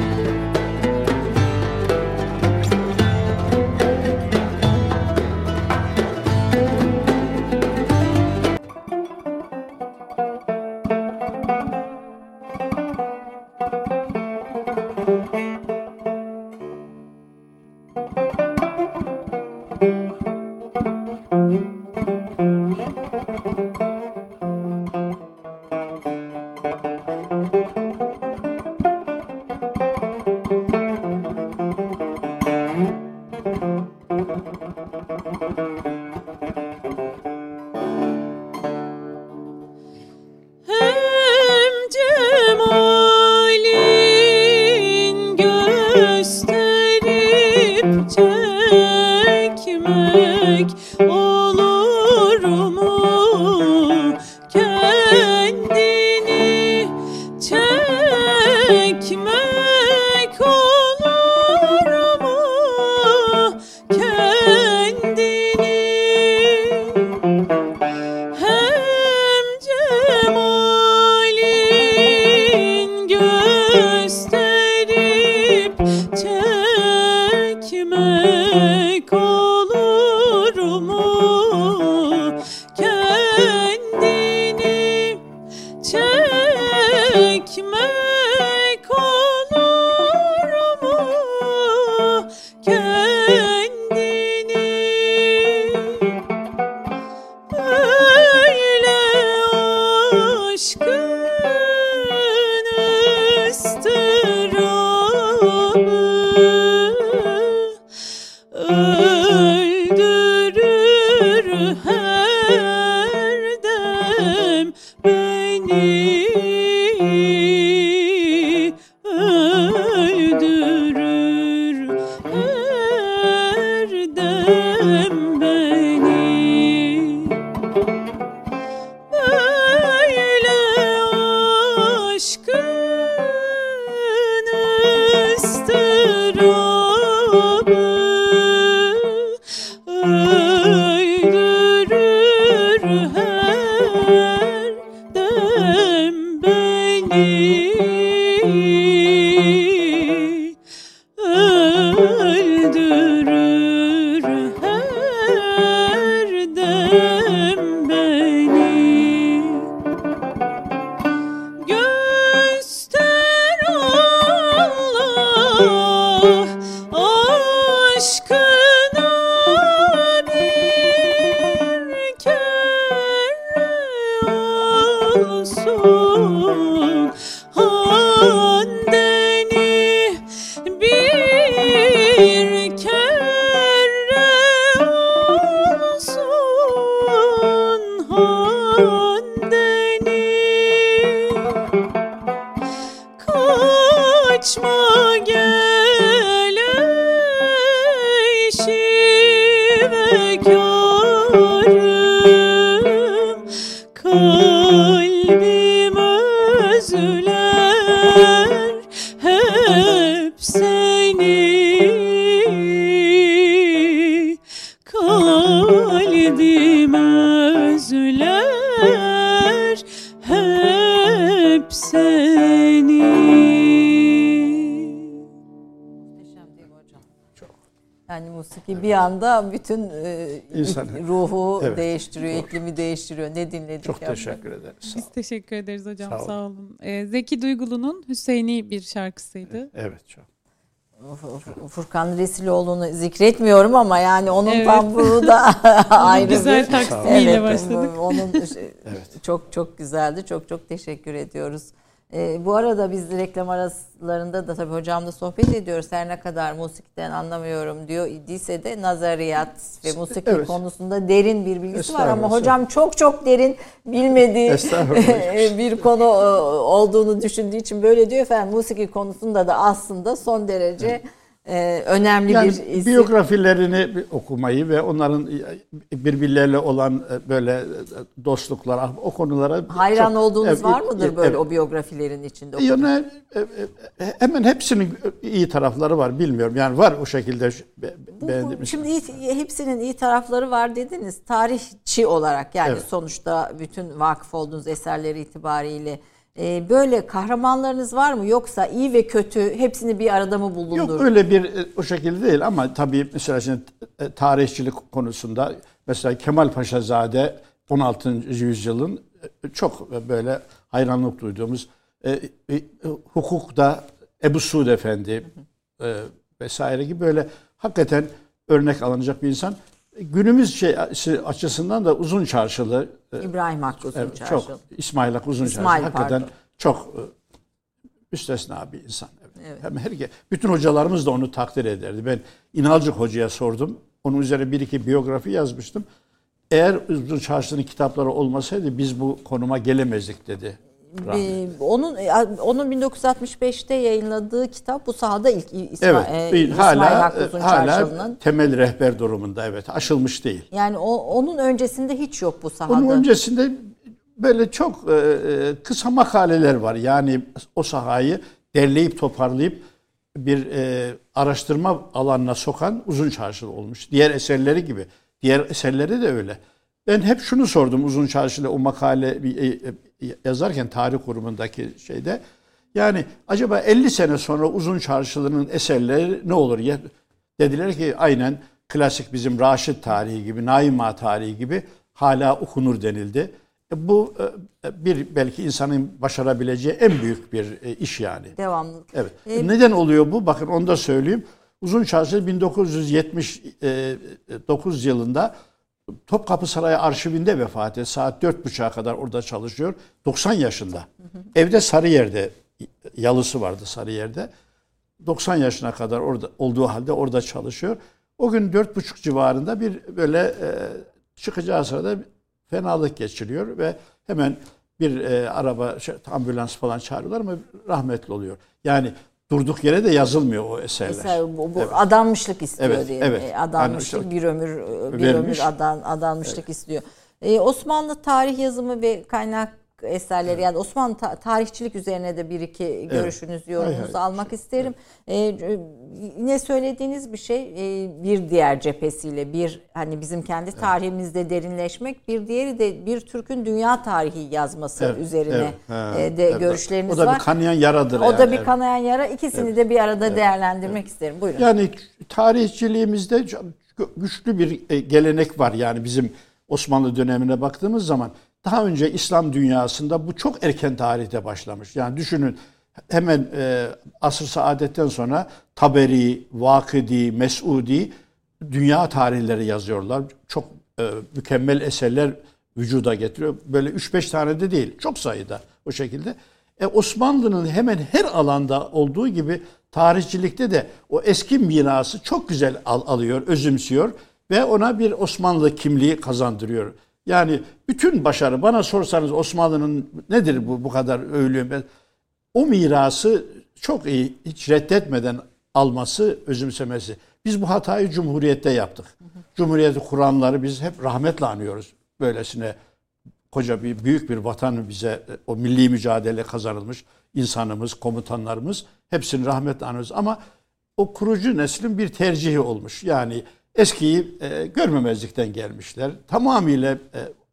Lord. Bütün e, İnsanı- ruhu Evet. değiştiriyor, iklimi değiştiriyor. Ne dinledik Çok ya? teşekkür ederiz. Sağ Biz olun. teşekkür ederiz hocam Sağ sağ olun. olun. Ee, Zeki Duygulu'nun Hüseyin'i bir şarkısıydı. Evet çok. Fur- Furkan Resiloğlu'nu zikretmiyorum ama yani onun Evet. tam burada ayrı güzel bir taksimiyle Evet, başladık. Onun şey- çok çok güzeldi. Çok çok teşekkür ediyoruz. Ee, bu arada biz reklam aralarında da tabii hocamla sohbet ediyoruz. Her ne kadar musikten anlamıyorum diyor idiyse de nazariyat ve musiki Evet. konusunda derin bir bilgisi var ama hocam çok çok derin bilmediği Estağfurullah. bir konu e, olduğunu düşündüğü için böyle diyor efendim. Musiki konusunda da aslında son derece e, önemli Yani bir isim. biyografilerini okumayı ve onların birbirleriyle olan e, böyle e, dostluklar, ah, o konulara Hayran çok- olduğunuz Evet, var mıdır evet. böyle o biyografilerin içinde? Yani e, e, hemen hepsinin iyi tarafları var bilmiyorum. Yani var o şekilde be- Bu- beğendiğimiz. şimdi iyi- hepsinin iyi tarafları var dediniz. Tarihçi olarak yani Evet. sonuçta bütün vakıf olduğunuz eserleri itibariyle e, böyle kahramanlarınız var mı? Yoksa iyi ve kötü hepsini bir arada mı bulundur? Yok öyle bir e, o şekilde değil ama tabii mesela şimdi e, tarihçilik konusunda mesela Kemal Paşazade 16. yüzyılın e, çok böyle hayranlık duyduğumuz e, e, hukukta Ebu Suud Efendi e, vesaire gibi böyle hakikaten örnek alınacak bir insan. Günümüz şey açısından da uzun çarşılı e, İbrahim Hakkı Uzun Evet, Çarşı. çok İsmail Hakkı Uzun İsmail, Çarşı hakikaten pardon. çok e, müstesna bir insan. Evet. Evet. Hem her bütün hocalarımız da onu takdir ederdi. Ben İnalcık Hoca'ya sordum. Onun üzerine bir iki biyografi yazmıştım. Eğer Uzun Çarşı'nın kitapları olmasaydı biz bu konuma gelemezdik dedi. Onun onun 1965'te yayınladığı kitap bu sahada ilk İsma, Evet, e, bir- İsmail hala Uzun hala temel rehber durumunda evet aşılmış değil. Yani o, onun öncesinde hiç yok bu sahada. Onun öncesinde böyle çok e, e, kısa makaleler var. Yani o sahayı derleyip toparlayıp bir e, araştırma alanına sokan uzun çarşılı olmuş. Diğer eserleri gibi. Diğer eserleri de öyle. Ben hep şunu sordum uzun çarşıda o makale bir, e, e, yazarken tarih kurumundaki şeyde. Yani acaba 50 sene sonra uzun çarşılının eserleri ne olur? Ya, dediler ki aynen klasik bizim Raşit tarihi gibi, Naima tarihi gibi hala okunur denildi. E, bu e, bir belki insanın başarabileceği en büyük bir e, iş yani. Devamlı. Evet. E, Neden oluyor bu? Bakın onu da söyleyeyim. Uzun Çarşı 1979 yılında Topkapı Sarayı arşivinde vefat etti. Saat 4.30'a kadar orada çalışıyor. 90 yaşında. Evde Sarıyer'de yalısı vardı Sarıyer'de. 90 yaşına kadar orada olduğu halde orada çalışıyor. O gün 4.30 civarında bir böyle e, çıkacağı sırada fenalık geçiriyor ve hemen bir e, araba, şey, ambulans falan çağırıyorlar ama rahmetli oluyor. Yani durduk yere de yazılmıyor o eserler. Eser, bu, bu Evet. adanmışlık istiyor Evet, diyelim. evet. E, Adanmışlık Yani bir ömür bir vermiş. ömür adan adanmışlık istiyor. E, Osmanlı tarih yazımı ve kaynak eserleri yani Osmanlı ta- tarihçilik üzerine de bir iki görüşünüzü, yorumunuzu Hay hay. almak isterim. Ee, e, yine söylediğiniz bir şey e, bir diğer cephesiyle bir hani bizim kendi tarihimizde derinleşmek bir diğeri de bir Türk'ün dünya tarihi yazması Evet, üzerine evet, e, de evet. görüşleriniz O da var. bir kanayan yaradır. o yani, da bir evet. kanayan yara. İkisini de bir arada değerlendirmek isterim. Buyurun. Yani tarihçiliğimizde güçlü bir e, gelenek var. Yani bizim Osmanlı dönemine baktığımız zaman daha önce İslam dünyasında bu çok erken tarihte başlamış. Yani düşünün hemen e, asr saadetten sonra Taberi, Vakidi, Mesudi dünya tarihleri yazıyorlar. Çok e, mükemmel eserler vücuda getiriyor. Böyle 3-5 tane de değil. Çok sayıda o şekilde. E, Osmanlı'nın hemen her alanda olduğu gibi tarihçilikte de o eski mirası çok güzel al- alıyor, özümsüyor ve ona bir Osmanlı kimliği kazandırıyor. Yani bütün başarı bana sorsanız Osmanlı'nın nedir bu bu kadar övülüyor? O mirası çok iyi hiç reddetmeden alması, özümsemesi. Biz bu hatayı Cumhuriyet'te yaptık. Cumhuriyeti kuranları biz hep rahmetle anıyoruz. Böylesine koca bir büyük bir vatanı bize o milli mücadele kazanılmış insanımız, komutanlarımız hepsini rahmetle anıyoruz. Ama o kurucu neslin bir tercihi olmuş. Yani eskiyi e, görmemezlikten gelmişler. Tamamıyla e,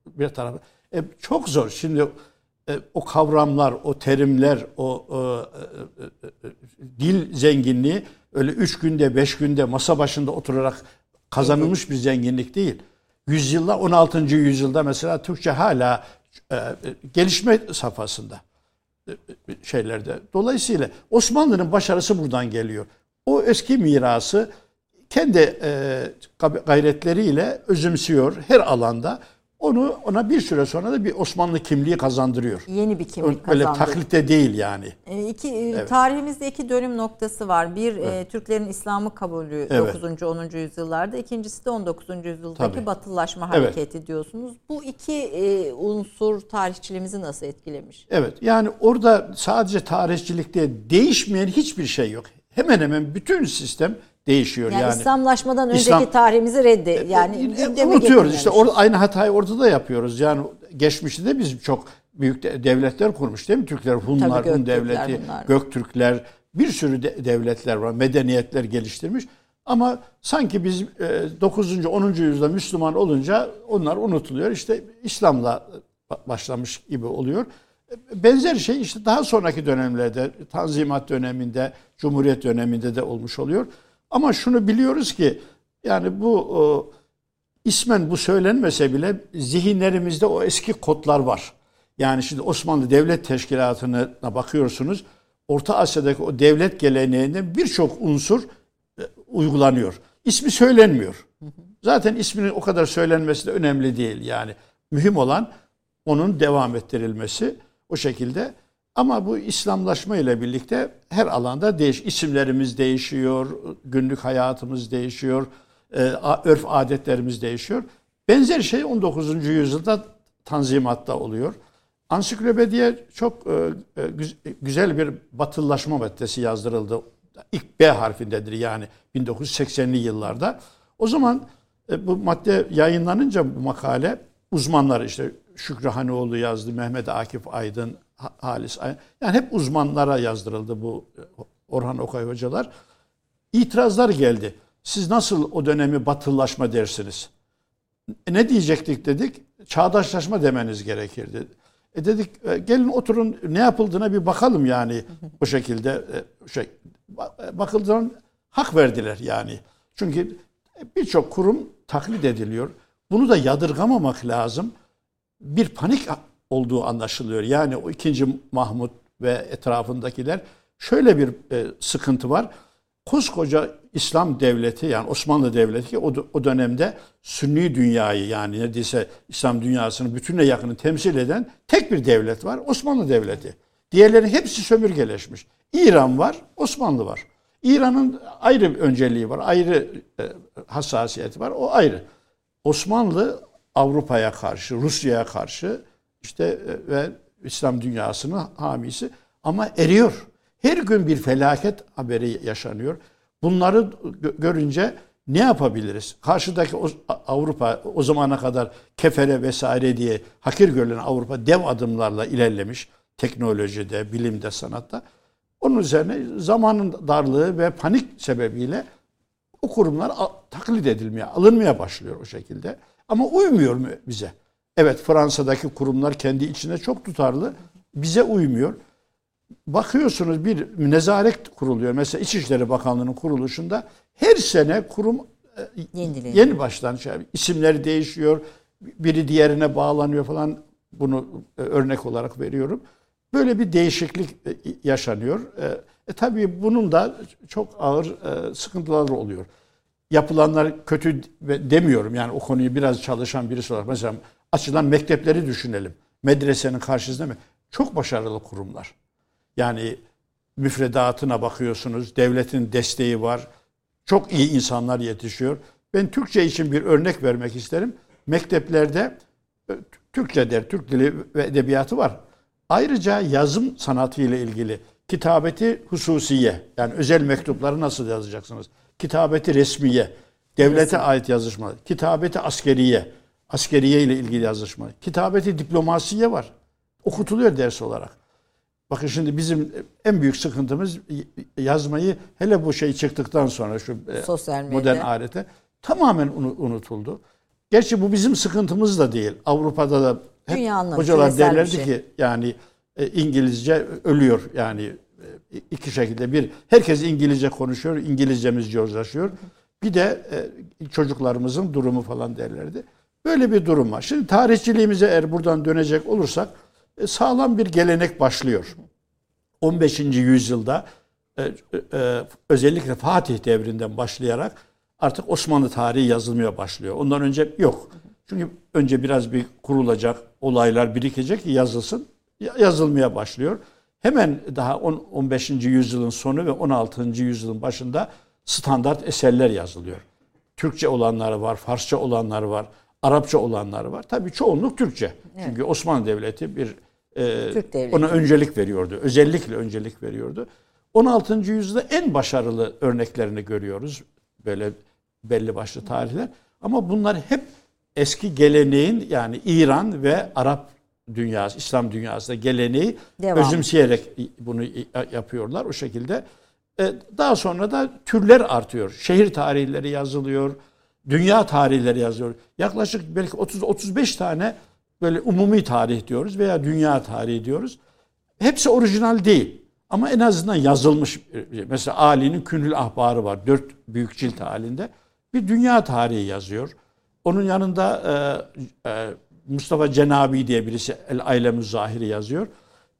bir tarafı. E, çok zor. Şimdi e, o kavramlar, o terimler, o e, e, e, e, dil zenginliği öyle üç günde, beş günde masa başında oturarak kazanılmış bir zenginlik değil. Yüzyılda, 16. yüzyılda mesela Türkçe hala e, e, gelişme safhasında şeylerde. Dolayısıyla Osmanlı'nın başarısı buradan geliyor. O eski mirası kendi e, gayretleriyle özümsüyor her alanda. Onu ona bir süre sonra da bir Osmanlı kimliği kazandırıyor. Yeni bir kimlik Öyle kazandı. taklitte değil yani. E, iki, e, Tarihimizde iki dönüm noktası var. Bir e, Türklerin İslam'ı kabulü Evet. 9. 10. yüzyıllarda. İkincisi de 19. yüzyıldaki Tabii. batılılaşma Evet. hareketi diyorsunuz. Bu iki e, unsur tarihçiliğimizi nasıl etkilemiş? Evet yani orada sadece tarihçilikte değişmeyen hiçbir şey yok. Hemen hemen bütün sistem değişiyor Yani, yani. İslamlaşmadan önceki İslam- tarihimizi reddi. Yani E, gündeme unutuyoruz getirmemiş. işte orada aynı hatayı orada da yapıyoruz. Yani geçmişte de biz çok büyük de- devletler kurmuş değil mi? Türkler, Hunlar, Tabii, Hun devleti, Hunlar. Göktürkler bir sürü de- devletler var. Medeniyetler geliştirmiş. Ama sanki biz e, 9. 10. yüzyılda Müslüman olunca onlar unutuluyor. İşte İslam'la ba- başlamış gibi oluyor. E, Benzer şey işte daha sonraki dönemlerde, Tanzimat döneminde, Cumhuriyet döneminde de olmuş oluyor. Ama şunu biliyoruz ki yani bu o, ismen bu söylenmese bile zihinlerimizde o eski kodlar var. Yani şimdi Osmanlı Devlet Teşkilatı'na bakıyorsunuz. Orta Asya'daki o devlet geleneğinde birçok unsur e, uygulanıyor. İsmi söylenmiyor. Zaten isminin o kadar söylenmesi de önemli değil yani. Mühim olan onun devam ettirilmesi o şekilde. Ama bu İslamlaşma ile birlikte her alanda değiş, isimlerimiz değişiyor, günlük hayatımız değişiyor, e, örf adetlerimiz değişiyor. Benzer şey 19. yüzyılda Tanzimat'ta oluyor. Ansiklopediye çok e, e, güz- güzel bir batılılaşma maddesi yazdırıldı. İlk B harfindedir yani 1980'li yıllarda. O zaman bu madde yayınlanınca bu makale uzmanlar işte Şükrü Hanoğlu yazdı, Mehmet Akif Aydın, Halis. Yani hep uzmanlara yazdırıldı bu e, Orhan Okay hocalar. İtirazlar geldi. Siz nasıl o dönemi batılılaşma dersiniz? E, ne diyecektik dedik? Çağdaşlaşma demeniz gerekirdi. E dedik e, gelin oturun ne yapıldığına bir bakalım yani o şekilde şey ba- bakıldığında hak verdiler yani. Çünkü birçok kurum taklit ediliyor. Bunu da yadırgamamak lazım. Bir panik olduğu anlaşılıyor. Yani o ikinci Mahmut ve etrafındakiler şöyle bir e, sıkıntı var. Koskoca İslam devleti yani Osmanlı devleti o, o dönemde Sünni dünyayı yani neredeyse İslam dünyasının bütününe yakını temsil eden tek bir devlet var. Osmanlı devleti. Diğerleri hepsi sömürgeleşmiş. İran var, Osmanlı var. İran'ın ayrı bir önceliği var, ayrı e, hassasiyeti var. O ayrı. Osmanlı Avrupa'ya karşı, Rusya'ya karşı işte e, ve İslam dünyasının hamisi ama eriyor. Her gün bir felaket haberi yaşanıyor. Bunları gö- görünce ne yapabiliriz? Karşıdaki Avrupa o zamana kadar kefere vesaire diye hakir görülen Avrupa dev adımlarla ilerlemiş teknolojide, bilimde, sanatta. Onun üzerine zamanın darlığı ve panik sebebiyle o kurumlar taklit edilmeye, alınmaya başlıyor o şekilde. Ama uymuyor mu bize? Evet Fransa'daki kurumlar kendi içinde çok tutarlı. Bize uymuyor. Bakıyorsunuz bir nezaret kuruluyor. Mesela İçişleri Bakanlığı'nın kuruluşunda her sene kurum e, yeni baştan şey, isimleri değişiyor. Biri diğerine bağlanıyor falan. Bunu e, örnek olarak veriyorum. Böyle bir değişiklik e, yaşanıyor. E, tabii bunun da çok ağır sıkıntıları oluyor. Yapılanlar kötü demiyorum. Yani o konuyu biraz çalışan birisi olarak. Mesela açılan mektepleri düşünelim. Medresenin karşısında mı? Çok başarılı kurumlar. Yani müfredatına bakıyorsunuz. Devletin desteği var. Çok iyi insanlar yetişiyor. Ben Türkçe için bir örnek vermek isterim. Mekteplerde e, Türkçe der, Türk dili ve edebiyatı var. Ayrıca yazım sanatı ile ilgili kitabeti hususiye yani özel mektupları nasıl yazacaksınız? Kitabeti resmiye, devlete Resim. ait yazışma, kitabeti askeriye, askeriye ile ilgili yazışma, kitabeti diplomasiye var. Okutuluyor ders olarak. Bakın şimdi bizim en büyük sıkıntımız yazmayı hele bu şey çıktıktan sonra şu e, Sosyal modern alete tamamen unutuldu. Gerçi bu bizim sıkıntımız da değil. Avrupa'da da hep Dünya hocalar derlerdi şey. ki yani e, İngilizce ölüyor yani e, iki şekilde bir herkes İngilizce konuşuyor, İngilizcemiz yozlaşıyor. Bir de çocuklarımızın durumu falan derlerdi. Böyle bir durum var. Şimdi tarihçiliğimize eğer buradan dönecek olursak e, sağlam bir gelenek başlıyor. 15. yüzyılda e, e, özellikle Fatih devrinden başlayarak artık Osmanlı tarihi yazılmaya başlıyor. Ondan önce yok. Çünkü önce biraz bir kurulacak, olaylar birikecek ki yazılsın. Yazılmaya başlıyor. Hemen daha 10, 15. yüzyılın sonu ve 16. yüzyılın başında standart eserler yazılıyor. Türkçe olanları var, Farsça olanları var, Arapça olanları var. Tabii çoğunluk Türkçe. Evet. Çünkü Osmanlı Devleti bir e, Türk devleti. ona öncelik veriyordu. Özellikle öncelik veriyordu. 16. yüzyılda en başarılı örneklerini görüyoruz. Böyle belli başlı tarihler. Ama bunlar hep eski geleneğin yani İran ve Arap dünyası, İslam dünyasında geleneği Devam. özümseyerek bunu yapıyorlar o şekilde. E, daha sonra da türler artıyor. Şehir tarihleri yazılıyor, dünya tarihleri yazılıyor. Yaklaşık belki 30-35 tane böyle umumi tarih diyoruz veya dünya tarihi diyoruz. Hepsi orijinal değil. Ama en azından yazılmış. Mesela Ali'nin Künül Ahbarı var. Dört büyük cilt halinde. Bir dünya tarihi yazıyor. Onun yanında e, e, Mustafa Cenabi diye birisi El Ailem Zahiri yazıyor.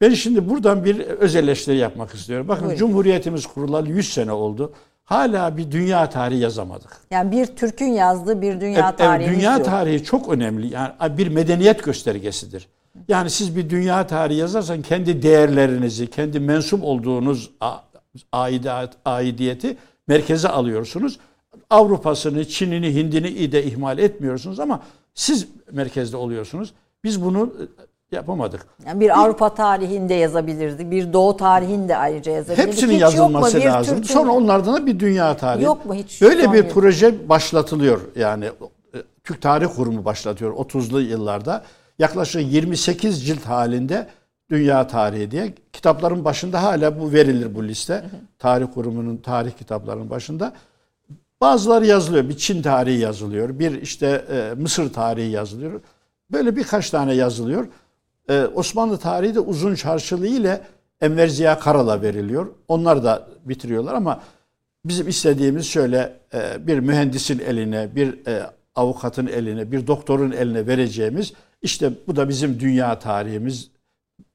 Ben şimdi buradan bir öz eleştiri yapmak istiyorum. Bakın Buyurun. Cumhuriyetimiz kurulalı 100 sene oldu. Hala bir dünya tarihi yazamadık. Yani bir Türk'ün yazdığı bir dünya tarihi. Evet, dünya yok. tarihi çok önemli. Yani bir medeniyet göstergesidir. Yani siz bir dünya tarihi yazarsan kendi değerlerinizi, kendi mensup olduğunuz aidat, aidiyeti merkeze alıyorsunuz. Avrupa'sını, Çin'ini, Hind'ini de ihmal etmiyorsunuz ama siz merkezde oluyorsunuz. Biz bunu e, yapamadık. Yani bir Avrupa tarihinde yazabilirdi. Bir Doğu tarihinde ayrıca yazabilirdi. Hepsinin hiç yazılması lazım. Türk'ün... Sonra onlardan da bir dünya tarihi. Yok mu hiç? Böyle bir proje başlatılıyor. Yani Türk Tarih Kurumu başlatıyor 30'lu yıllarda. Yaklaşık 28 cilt halinde Dünya Tarihi diye kitapların başında hala bu verilir bu liste. Tarih Kurumu'nun tarih kitaplarının başında. Bazıları yazılıyor. Bir Çin tarihi yazılıyor. Bir işte e, Mısır tarihi yazılıyor. Böyle birkaç tane yazılıyor. E, Osmanlı tarihi de uzun çarşılı ile Enver Ziya Karal'a veriliyor. Onlar da bitiriyorlar ama bizim istediğimiz şöyle e, bir mühendisin eline, bir e, avukatın eline, bir doktorun eline vereceğimiz işte bu da bizim dünya tarihimiz.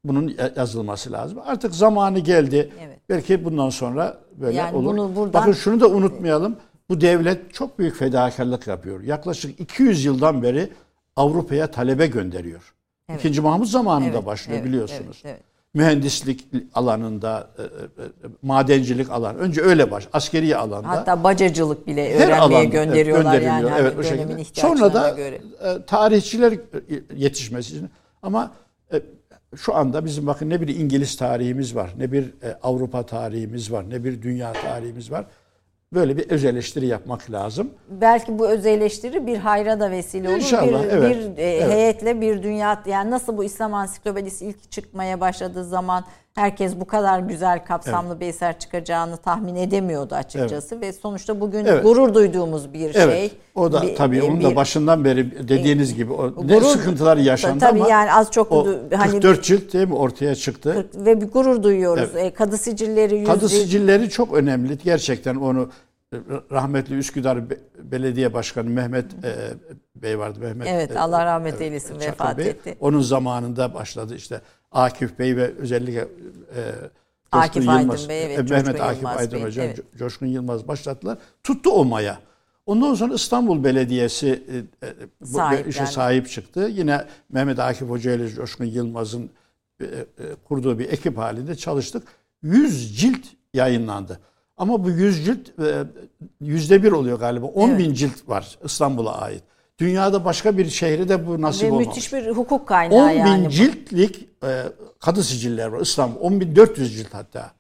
Bunun yazılması lazım. Artık zamanı geldi. Evet. Belki bundan sonra böyle yani olur. Bunu buradan... Bakın şunu da unutmayalım. Bu devlet çok büyük fedakarlık yapıyor. Yaklaşık 200 yıldan beri Avrupa'ya talebe gönderiyor. Evet. İkinci Mahmut zamanında evet, başlıyor evet, biliyorsunuz. Evet, evet. Mühendislik alanında, e, e, e, madencilik alan. Önce öyle baş, askeri alanda. Hatta bacacılık bile öğrenmeye alanda, gönderiyorlar evet, yani. Evet, o şekilde. Sonra da göre. tarihçiler yetişmesi için. Ama şu anda bizim bakın ne bir İngiliz tarihimiz var, ne bir Avrupa tarihimiz var, ne bir dünya tarihimiz var böyle bir öz eleştiri yapmak lazım. Belki bu öz eleştiri bir hayra da vesile olur. İnşallah, bir, evet, bir e, evet. heyetle bir dünya yani nasıl bu İslam ansiklopedisi ilk çıkmaya başladığı zaman herkes bu kadar güzel kapsamlı bir eser çıkacağını tahmin edemiyordu açıkçası ve sonuçta bugün Evet. gurur duyduğumuz bir Evet. şey. o da Bir- tabii onun da başından beri dediğiniz gibi o ne Gurur- sıkıntılar yaşandı Tabii ama yani az çok o hani 44 cilt değil mi ortaya çıktı. ve bir gurur duyuyoruz. E, Kadı sicilleri yüz Kadı sicilleri çok önemli. Gerçekten onu e, rahmetli Üsküdar Be- Belediye Başkanı Mehmet e, Bey vardı. Mehmet Evet, e, Allah rahmet evet, eylesin, Çakır vefat Bey. etti. Onun zamanında başladı işte Akif Bey ve özellikle e, Akif Coşkun Aydın Yılmaz, Bey, evet, e, Mehmet Coşkun Akif Yılmaz Aydın Bey, Hocam, evet. Co- Coşkun Yılmaz başlattılar. Tuttu o maya. Ondan sonra İstanbul Belediyesi e, e, bu Sahiplendi. işe sahip çıktı. Yine Mehmet Akif Hoca ile Coşkun Yılmaz'ın e, e, kurduğu bir ekip halinde çalıştık. 100 cilt yayınlandı. Ama bu 100 cilt e, yüzde bir oluyor galiba. 10 bin cilt var İstanbul'a ait. Dünyada başka bir şehirde bu nasip ve olmamış. müthiş bir hukuk kaynağı 10 bin yani. ciltlik e, kadı siciller var İstanbul. 10 bin 400 cilt hatta.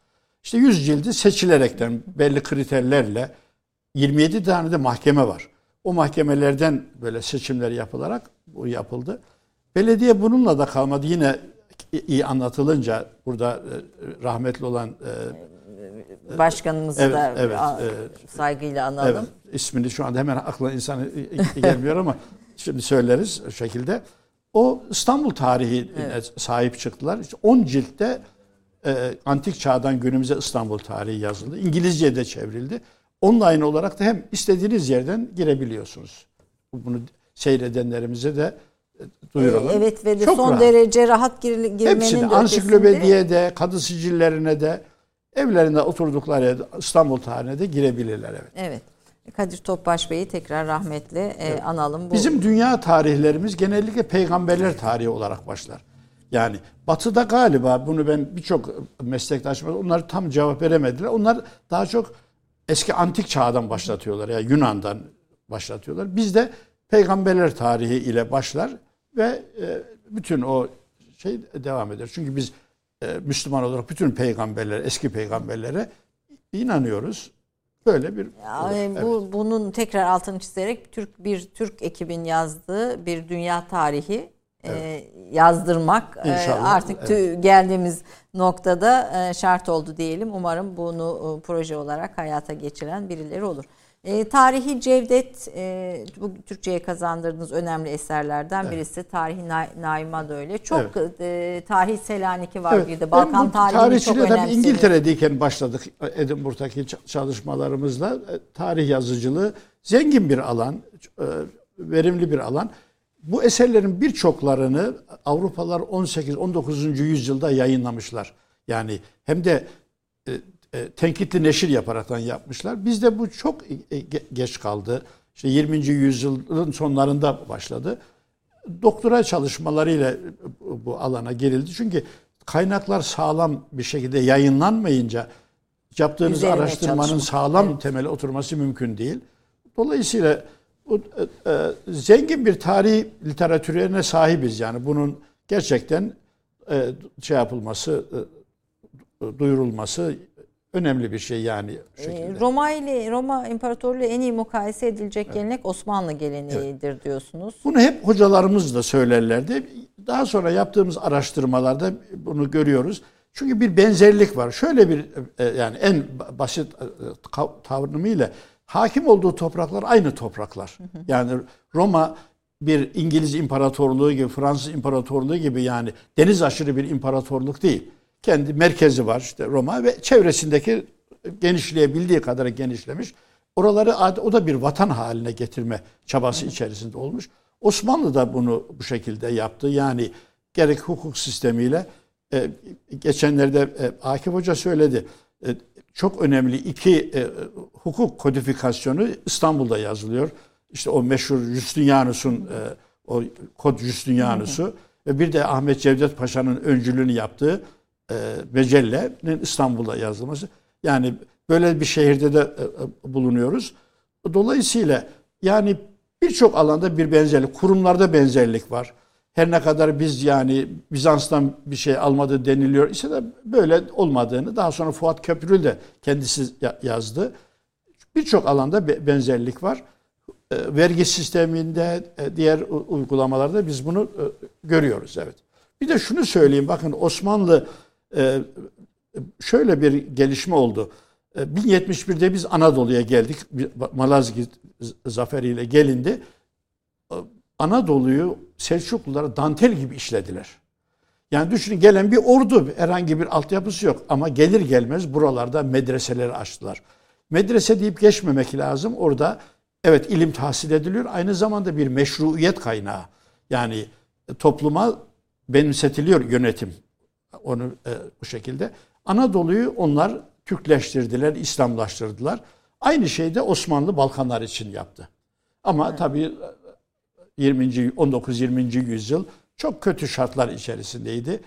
İşte 100 cildi seçilerekten belli kriterlerle 27 tane de mahkeme var. O mahkemelerden böyle seçimler yapılarak bu yapıldı. Belediye bununla da kalmadı. Yine iyi anlatılınca burada e, rahmetli olan e, Başkanımızı Evet, da evet, evet. saygıyla analım. Evet, ismini şu anda hemen aklına insan gelmiyor ama şimdi söyleriz o şekilde. O İstanbul tarihine sahip çıktılar. İşte 10 ciltte e, antik çağdan günümüze İstanbul tarihi yazıldı. İngilizce'ye de çevrildi. Online olarak da hem istediğiniz yerden girebiliyorsunuz. Bunu seyredenlerimize de e, duyuralım. Evet ve de Çok son rahat. derece rahat gir- girmenin de Hepsini ötesinde ansiklopediye de, kadı sicillerine de, evlerinde oturdukları İstanbul tarihine de girebilirler. Evet. Evet. Kadir Topbaş Bey'i tekrar rahmetle e, analım. Bu, Bizim dünya tarihlerimiz genellikle peygamberler tarihi olarak başlar. Yani batıda galiba bunu ben birçok meslektaşım onlar tam cevap veremediler. Onlar daha çok eski antik çağdan başlatıyorlar. Yani Yunan'dan başlatıyorlar. Bizde peygamberler tarihi ile başlar ve e, bütün o şey devam eder. Çünkü biz e, Müslüman olarak bütün peygamberler, eski peygamberlere inanıyoruz. Böyle bir Yani Evet. bu bunun tekrar altını çizerek Türk bir Türk ekibin yazdığı bir dünya tarihi e, yazdırmak e, İnşallah, artık tü- geldiğimiz noktada e, şart oldu diyelim. Umarım bunu e, proje olarak hayata geçiren birileri olur. E, tarihi Cevdet e, bu Türkçe'ye kazandırdığınız önemli eserlerden birisi. Tarihi Na- Naima da öyle. Çok e, tarih Selanik'i var Evet, bir de. Balkan tarihini çok önemsiyorum. İngiltere'deyken başladık Edinburgh'daki ç- çalışmalarımızla. E, Tarih yazıcılığı zengin bir alan, e, verimli bir alan. Bu eserlerin birçoklarını Avrupalılar 18-19. yüzyılda yayınlamışlar. Yani hem de e, e, tenkitli neşir yaparaktan yapmışlar. Bizde bu çok e, ge- geç kaldı. İşte 20. yüzyılın sonlarında başladı doktora çalışmalarıyla bu alana girildi. Çünkü kaynaklar sağlam bir şekilde yayınlanmayınca yaptığınız Üzerine araştırmanın çalışmak. sağlam temeli oturması mümkün değil. Dolayısıyla bu, e, e, zengin bir tarih literatürüne sahibiz yani bunun gerçekten e, şey yapılması, e, duyurulması önemli bir şey yani Ee, şekilde. Roma ile Roma İmparatorluğu en iyi mukayese edilecek gelenek Osmanlı geleneğidir diyorsunuz. Bunu hep hocalarımız da söylerlerdi. Daha sonra yaptığımız araştırmalarda bunu görüyoruz. Çünkü bir benzerlik var. Şöyle bir e, yani en basit e, tavrımıyla hakim olduğu topraklar aynı topraklar. Yani Roma bir İngiliz imparatorluğu gibi, Fransız imparatorluğu gibi yani deniz aşırı bir imparatorluk değil. Kendi merkezi var işte Roma ve çevresindeki genişleyebildiği kadar genişlemiş. Oraları o da bir vatan haline getirme çabası içerisinde olmuş. Osmanlı da bunu bu şekilde yaptı. Yani gerek hukuk sistemiyle e, geçenlerde e, Akif Hoca söyledi. E, çok önemli iki e, hukuk kodifikasyonu İstanbul'da yazılıyor. İşte o meşhur Justinianus'un e, o kod Justinianus'u ve bir de Ahmet Cevdet Paşa'nın öncülüğünü yaptığı e, Mecelle'nin İstanbul'da yazılması. Yani böyle bir şehirde de e, e, bulunuyoruz. Dolayısıyla yani birçok alanda bir benzerlik, kurumlarda benzerlik var. Her ne kadar biz yani Bizans'tan bir şey almadı deniliyor ise de böyle olmadığını daha sonra Fuat Köprülü de kendisi ya- yazdı. birçok alanda benzerlik var. E, vergi sisteminde, diğer uygulamalarda biz bunu görüyoruz. Evet. Bir de şunu söyleyeyim. Bakın Osmanlı şöyle bir gelişme oldu. 1071'de biz Anadolu'ya geldik. Malazgirt zaferiyle gelindi. Anadolu'yu Selçuklulara dantel gibi işlediler. Yani düşünün gelen bir ordu herhangi bir altyapısı yok ama gelir gelmez buralarda medreseleri açtılar. Medrese deyip geçmemek lazım. Orada evet ilim tahsil ediliyor. Aynı zamanda bir meşruiyet kaynağı. Yani topluma benimsetiliyor yönetim. Onu e, bu şekilde. Anadolu'yu onlar Türkleştirdiler, İslamlaştırdılar. Aynı şeyi de Osmanlı Balkanlar için yaptı. Ama evet. tabii 20. 19-20. yüzyıl çok kötü şartlar içerisindeydi.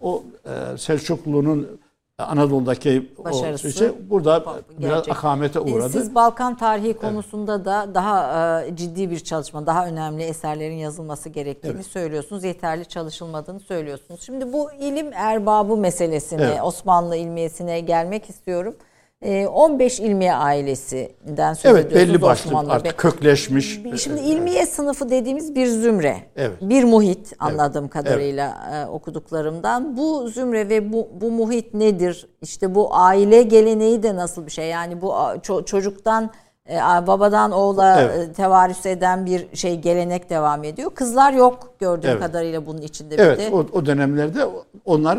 O e, Selçuklu'nun Anadolu'daki Başarısı, o şey burada gerçek. biraz akamete uğradı. Siz Balkan tarihi konusunda evet. da daha e, ciddi bir çalışma, daha önemli eserlerin yazılması gerektiğini evet. söylüyorsunuz. Yeterli çalışılmadığını söylüyorsunuz. Şimdi bu ilim erbabı meselesine, evet. Osmanlı ilmiyesine gelmek istiyorum. 15 ee, ilmiye ailesinden söz evet, ediyorsunuz belli başlı Osmanlı artık Bey. kökleşmiş. Şimdi ilmiye sınıfı dediğimiz bir zümre. Evet. Bir muhit anladığım evet. kadarıyla evet. okuduklarımdan. Bu zümre ve bu, bu muhit nedir? İşte bu aile geleneği de nasıl bir şey? Yani bu ço- çocuktan e, babadan oğula evet. E, tevarüs eden bir şey gelenek devam ediyor. Kızlar yok gördüğüm evet. kadarıyla bunun içinde. Evet bir de. O, o dönemlerde onlar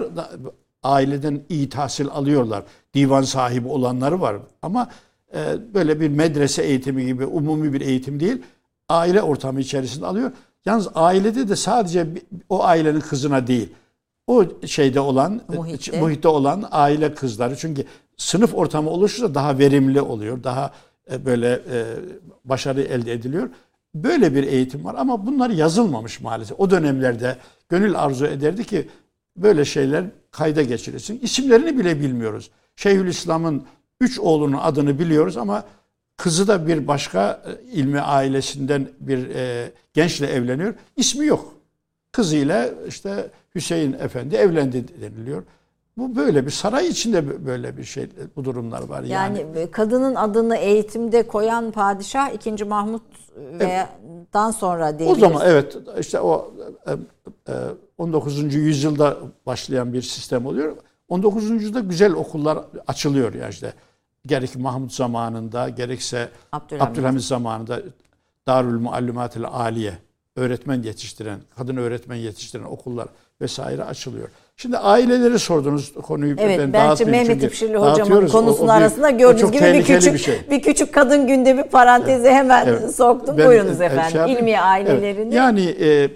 aileden iyi tahsil alıyorlar. Divan sahibi olanları var ama e, böyle bir medrese eğitimi gibi umumi bir eğitim değil. Aile ortamı içerisinde alıyor. Yalnız ailede de sadece o ailenin kızına değil. O şeyde olan, muhitte, muhitte olan aile kızları. Çünkü sınıf ortamı oluşursa daha verimli oluyor. Daha e, böyle e, başarı elde ediliyor. Böyle bir eğitim var ama bunlar yazılmamış maalesef. O dönemlerde gönül arzu ederdi ki böyle şeyler kayda geçirilsin. İsimlerini bile bilmiyoruz. Şeyhülislam'ın üç oğlunun adını biliyoruz ama kızı da bir başka e, ilmi ailesinden bir e, gençle evleniyor. İsmi yok. Kızıyla işte Hüseyin Efendi evlendi deniliyor. Bu böyle bir saray içinde böyle bir şey bu durumlar var yani. Yani kadının adını eğitimde koyan padişah 2. Mahmut veya evet. sonra değil. O zaman evet işte o e, 19. E, yüzyılda başlayan bir sistem oluyor. 19. yüzyılda güzel okullar açılıyor ya işte. Gerek Mahmut zamanında gerekse Abdülhamit, Abdülhamit zamanında Darül Muallimatil Aliye öğretmen yetiştiren, kadın öğretmen yetiştiren okullar vesaire açılıyor. Şimdi aileleri sordunuz konuyu evet, ben dağıtmayayım. Mehmet İpşirli hocamın konusunun o, o bir, arasında gördüğünüz gibi bir küçük bir, şey. bir küçük kadın gündemi parantezi evet, hemen evet. soktum. Ben, Buyurunuz efendim. Şey İlmi ailelerini. Evet. Yani e,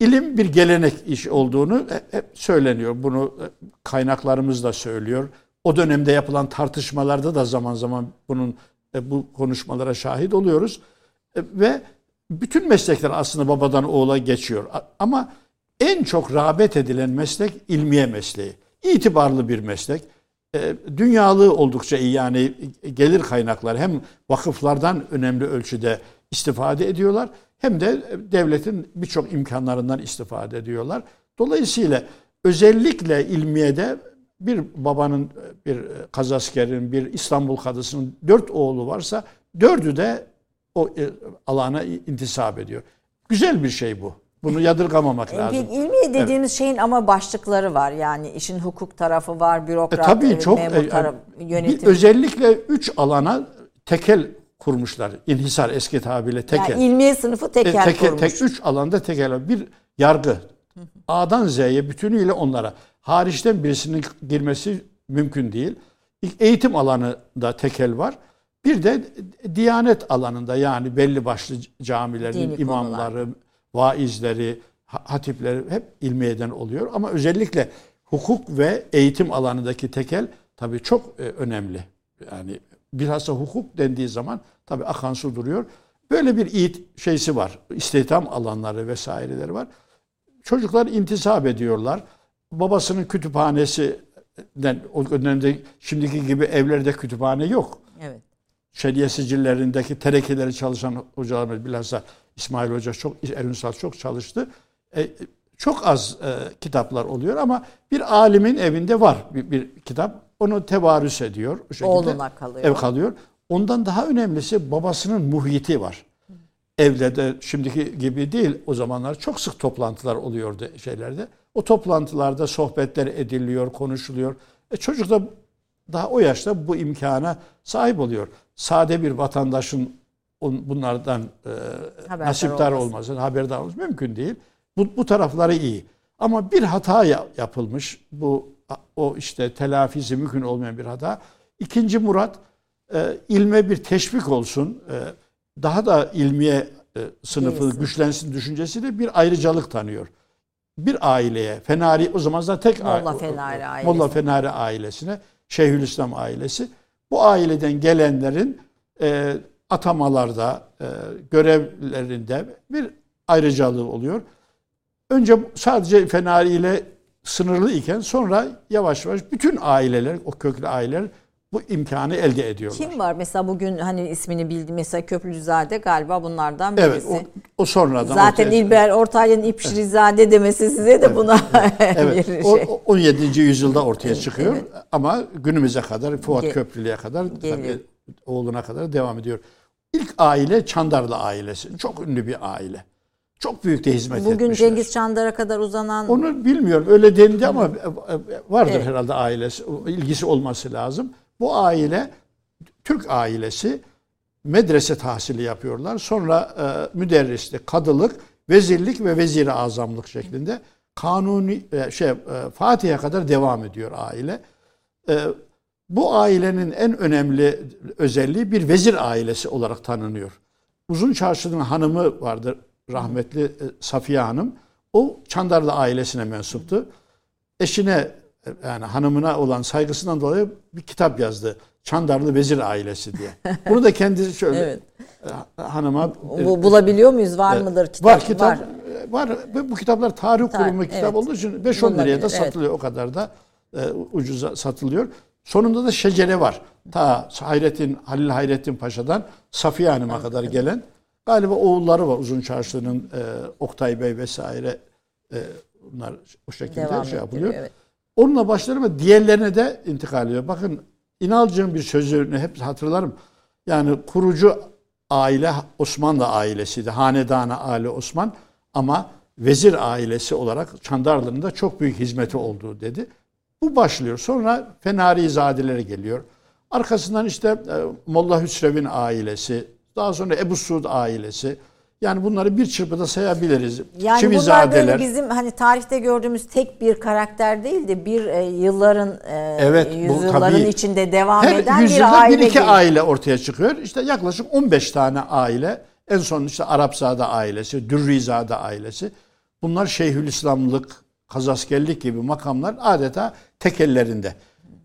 ilim bir gelenek iş olduğunu hep söyleniyor. Bunu e, kaynaklarımız da söylüyor. O dönemde yapılan tartışmalarda da zaman zaman bunun e, bu konuşmalara şahit oluyoruz. E, ve bütün meslekler aslında babadan oğula geçiyor. Ama en çok rağbet edilen meslek ilmiye mesleği. İtibarlı bir meslek. E, dünyalığı oldukça iyi yani gelir kaynakları hem vakıflardan önemli ölçüde istifade ediyorlar hem de devletin birçok imkanlarından istifade ediyorlar. Dolayısıyla özellikle ilmiyede bir babanın, bir kazaskerin, bir İstanbul kadısının dört oğlu varsa dördü de o e, alana intisap ediyor. Güzel bir şey bu. Bunu yadırgamamak lazım. İlmi dediğimiz evet. şeyin ama başlıkları var. Yani işin hukuk tarafı var, bürokrat, e, tabii çok, memur e, tarafı, yönetim. Özellikle üç alana tekel kurmuşlar. İnhisar eski tabirle tekel. Yani ilmiye sınıfı tekel, e, tekel kurmuş. Tek, üç alanda tekel. Bir yargı. A'dan Z'ye bütünüyle onlara. Hariçten birisinin girmesi mümkün değil. Eğitim alanı da tekel var. Bir de diyanet alanında yani belli başlı camilerin Dini imamları, konular vaizleri, hatipleri hep ilmiyeden oluyor. Ama özellikle hukuk ve eğitim alanındaki tekel tabii çok e, önemli. Yani bilhassa hukuk dendiği zaman tabii akan su duruyor. Böyle bir eğit şeysi var. İstihdam alanları vesaireleri var. Çocuklar intisap ediyorlar. Babasının kütüphanesinden o dönemde şimdiki gibi evlerde kütüphane yok. Evet. Şeriye sicillerindeki terekeleri çalışan hocalarımız bilhassa İsmail Hoca çok, Erün Sal çok çalıştı. E, çok az e, kitaplar oluyor ama bir alimin evinde var bir, bir kitap. Onu tevarüs ediyor. O şekilde, Oğluna kalıyor. Ev kalıyor. ondan daha önemlisi babasının muhiti var. Evde de şimdiki gibi değil o zamanlar çok sık toplantılar oluyordu şeylerde. O toplantılarda sohbetler ediliyor, konuşuluyor. E çocuk da daha o yaşta bu imkana sahip oluyor. Sade bir vatandaşın bunlardan e, nasiptar olması. olması, haberdar olması mümkün değil. Bu, bu tarafları iyi. Ama bir hata ya- yapılmış. Bu o işte telafisi mümkün olmayan bir hata. İkinci Murat e, ilme bir teşvik olsun. e, daha da ilmiye e, sınıfı Gelsin. güçlensin düşüncesiyle bir ayrıcalık tanıyor. Bir aileye, Fenari o zaman zaten tek Molla Fenari ailesi. Molla Fenari ailesine, Şeyhülislam ailesi. Bu aileden gelenlerin e, atamalarda, e, görevlerinde bir ayrıcalığı oluyor. Önce sadece Fenari ile sınırlı iken sonra yavaş yavaş bütün aileler, o köklü aileler bu imkanı elde ediyorlar. Kim var mesela bugün hani ismini bildi mesela Köprülüzade galiba bunlardan Evet, birisi. o, o sonradan Zaten ortaya- İlber Ortaylı'nın İpşirizade demesi size de buna Evet, bir şey. o 17. yüzyılda ortaya çıkıyor ama günümüze kadar Fuat Ge- Köprülü'ye kadar Geliyor. tabii oğluna kadar devam ediyor. İlk aile Çandarlı ailesi. Çok ünlü bir aile. Çok büyük de hizmet Bugün etmişler. Cengiz Çandar'a kadar uzanan Onu bilmiyorum. Öyle dendi ama vardır Evet. herhalde ailesi. ilgisi olması lazım. Bu aile Türk ailesi medrese tahsili yapıyorlar. Sonra e, müderrislik, kadılık, vezirlik ve vezir-i azamlık şeklinde kanuni e, şey e, Fatih'e kadar devam ediyor aile. E, bu ailenin en önemli özelliği bir vezir ailesi olarak tanınıyor. Uzun Çarşı'nın hanımı vardır rahmetli e, Safiye Hanım. O Çandarlı ailesine mensuptu. Eşine e, yani hanımına olan saygısından dolayı bir kitap yazdı. Çandarlı Vezir Ailesi diye. Bunu da kendisi şöyle Evet. e, hanıma e, Bu, bulabiliyor muyuz? Var Evet. mıdır kitap? Var kitap. e, Var. Bu, kitaplar tarih Tarih, kurumu kitap evet. olduğu için 5-10 liraya da Bulunabilir, evet. satılıyor. O kadar da e, ucuza satılıyor. Sonunda da şecere var. Ta Hayrettin, Halil Hayrettin Paşa'dan Safiye Hanım'a kadar gelen galiba oğulları var Uzun Çarşı'nın e, Oktay Bey vesaire e, bunlar o şekilde Devam şey yapılıyor. evet. Onunla başlar ama diğerlerine de intikal ediyor. Bakın İnalcı'nın bir sözünü hep hatırlarım. Yani kurucu aile Osmanlı ailesiydi. Hanedanı Ali Osman ama vezir ailesi olarak Çandarlı'nın da çok büyük hizmeti olduğu dedi. Bu başlıyor. Sonra Fenari Zadeleri geliyor. Arkasından işte e, Molla Hüsrev'in ailesi, daha sonra Ebu Suud ailesi. Yani bunları bir çırpıda sayabiliriz. Yani bunlar Çivizadeler. böyle bizim hani tarihte gördüğümüz tek bir karakter değil de bir e, yılların e, Evet, yüzyılların tabii. içinde devam Her eden bir aile bir iki gibi. aile ortaya çıkıyor. İşte yaklaşık 15 tane aile. En son işte Arapzade ailesi, Dürrizade ailesi. Bunlar Şeyhülislamlık, Kazaskerlik gibi makamlar adeta tek ellerinde.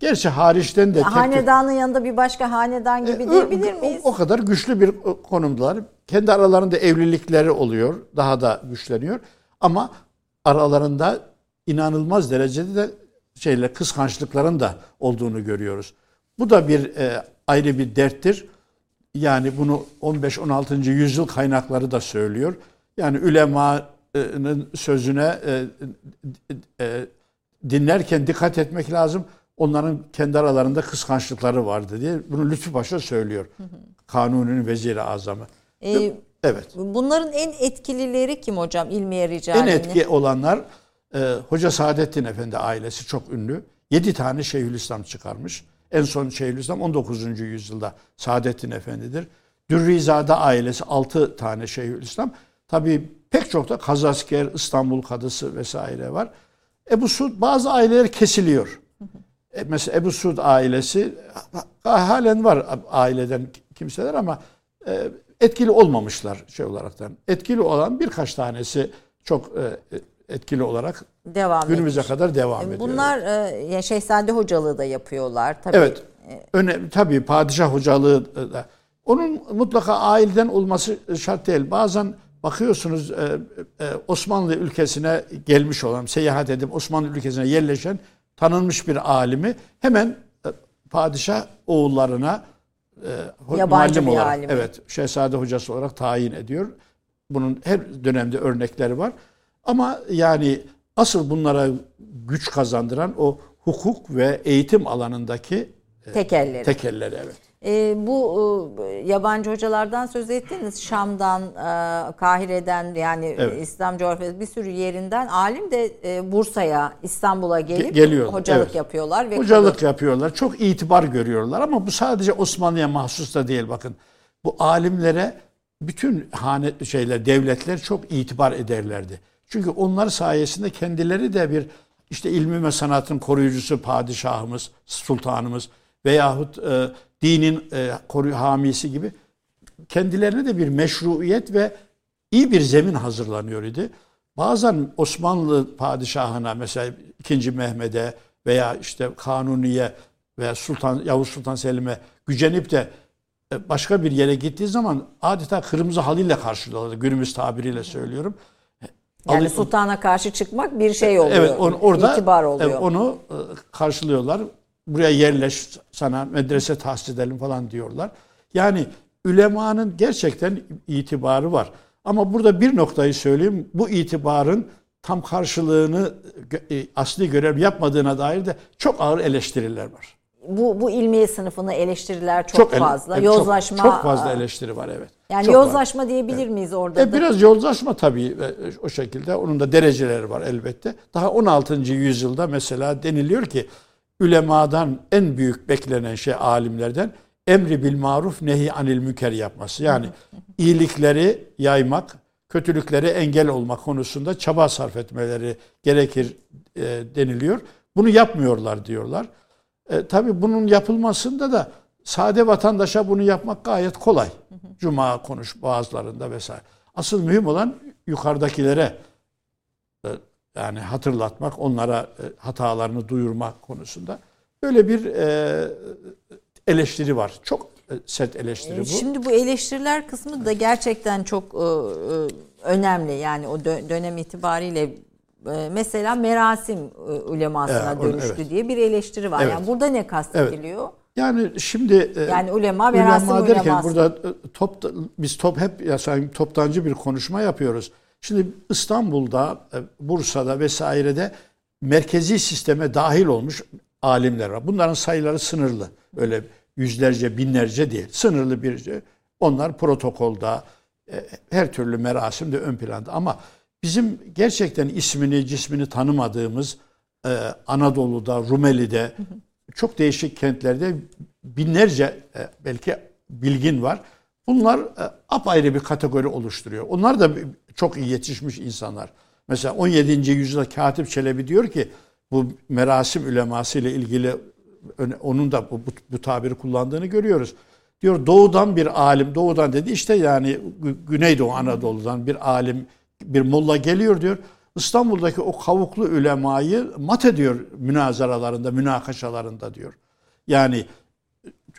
Gerçi hariçten de tek Hanedanın yanında bir başka hanedan gibi E, diyebilir o- miyiz? O, kadar güçlü bir konumdalar. Kendi aralarında evlilikleri oluyor. Daha da güçleniyor. Ama aralarında inanılmaz derecede de şeyle kıskançlıkların da olduğunu görüyoruz. Bu da bir e, ayrı bir derttir. Yani bunu 15-16. yüzyıl kaynakları da söylüyor. Yani ulemanın sözüne e, e, dinlerken dikkat etmek lazım. Onların kendi aralarında kıskançlıkları vardı diye bunu Lütfü Paşa söylüyor. Kanunun veziri azamı. Ee, Evet. bunların en etkilileri kim hocam? İlmiye En ricalini. etki olanlar e, Hoca Saadettin Efendi ailesi çok ünlü. 7 tane Şeyhülislam çıkarmış. En son Şeyhülislam 19. yüzyılda Saadettin Efendi'dir. Dürrizade ailesi 6 tane Şeyhülislam. Tabii pek çok da Kazasker, İstanbul Kadısı vesaire var. Ebu Suud bazı aileler kesiliyor. E, Mesela Ebu Suud ailesi ha- halen var aileden kimseler ama e, etkili olmamışlar şey olaraktan. Etkili olan birkaç tanesi çok e, etkili olarak devam günümüze etmiş. kadar devam ediyor. Bunlar e, ya Şehzade hocalığı da yapıyorlar tabii. Evet. Öne, tabii padişah hocalığı da. Onun mutlaka aileden olması şart değil. Bazen bakıyorsunuz e, e, Osmanlı ülkesine gelmiş olan, seyahat edip Osmanlı ülkesine yerleşen tanınmış bir alimi hemen e, padişah oğullarına e, Yabancı bir olarak, alimi. evet, şehzade hocası olarak tayin ediyor. Bunun her dönemde örnekleri var. Ama yani asıl bunlara güç kazandıran o hukuk ve eğitim alanındaki Tekelleri. tekelleri evet. E, bu e, yabancı hocalardan söz ettiniz. Şam'dan, e, Kahire'den yani Evet. İslam coğrafyası bir sürü yerinden alim de e, Bursa'ya, İstanbul'a gelip Ge- hocalık evet. yapıyorlar ve Hocalık yapıyorlar. Çok itibar görüyorlar ama bu sadece Osmanlı'ya mahsus da değil bakın. Bu alimlere bütün hane şeyler, devletler çok itibar ederlerdi. Çünkü onlar sayesinde kendileri de bir işte ilmi ve sanatın koruyucusu padişahımız, sultanımız veyahut e, dinin e, koruyu hamisi gibi kendilerine de bir meşruiyet ve iyi bir zemin hazırlanıyor idi. Bazen Osmanlı padişahına mesela 2. Mehmet'e veya işte Kanuni'ye veya Sultan Yavuz Sultan Selim'e gücenip de e, başka bir yere gittiği zaman adeta kırmızı halıyla karşılıyorlardı. Günümüz tabiriyle söylüyorum. Yani Alı- sultana karşı çıkmak bir şey oluyor. Evet onu, orada itibar oluyor. evet, onu e, karşılıyorlar. Buraya yerleş sana medrese tahsis edelim falan diyorlar. Yani ülemanın gerçekten itibarı var. Ama burada bir noktayı söyleyeyim. Bu itibarın tam karşılığını e, asli görev yapmadığına dair de çok ağır eleştiriler var. bu bu ilmiye sınıfını eleştiriler çok, ele- fazla. evet, çok- yozlaşma. Çok, fazla eleştiri var evet. Yani Çok var. yozlaşma diyebilir miyiz orada E, da? biraz yozlaşma tabii e, o şekilde. Onun da dereceleri var elbette. Daha 16. yüzyılda mesela deniliyor ki ülemadan en büyük beklenen şey alimlerden emri bil maruf nehi anil münker yapması. Yani iyilikleri yaymak, kötülükleri engel olmak konusunda çaba sarf etmeleri gerekir e, deniliyor. Bunu yapmıyorlar diyorlar. E, tabii bunun yapılmasında da sade vatandaşa bunu yapmak gayet kolay. Cuma konuş bazılarında vesaire. Asıl mühim olan yukarıdakilere yani hatırlatmak, onlara e, hatalarını duyurmak konusunda böyle bir e, eleştiri var. Çok e, sert eleştiri bu. Şimdi bu eleştiriler kısmı da gerçekten çok önemli. Yani o dö- dönem itibariyle mesela merasim ulemasına Evet, dönüştü evet. diye bir eleştiri var. Evet. Yani burada ne kastediliyor? Yani şimdi Yani ulema, merasim ulema derken uleması. burada top biz top hep ya sanki toptancı bir konuşma yapıyoruz. Şimdi İstanbul'da, e, Bursa'da vesairede merkezi sisteme dahil olmuş alimler var. Bunların sayıları sınırlı. Öyle yüzlerce, binlerce değil. Sınırlı bir. Onlar protokolda, e, her türlü merasimde ön planda. Ama bizim gerçekten ismini, cismini tanımadığımız e, Anadolu'da, Rumeli'de, çok değişik kentlerde binlerce belki bilgin var. Bunlar e, apayrı bir kategori oluşturuyor. Onlar da çok iyi yetişmiş insanlar. Mesela 17. yüzyılda Katip Çelebi diyor ki bu merasim üleması ile ilgili onun da bu, bu, bu tabiri kullandığını görüyoruz. Diyor doğudan bir alim, doğudan dedi işte yani Gü- Güneydoğu Anadolu'dan bir alim, bir molla geliyor diyor. İstanbul'daki o kavuklu ülemayı mat ediyor münazaralarında, münakaşalarında diyor. Yani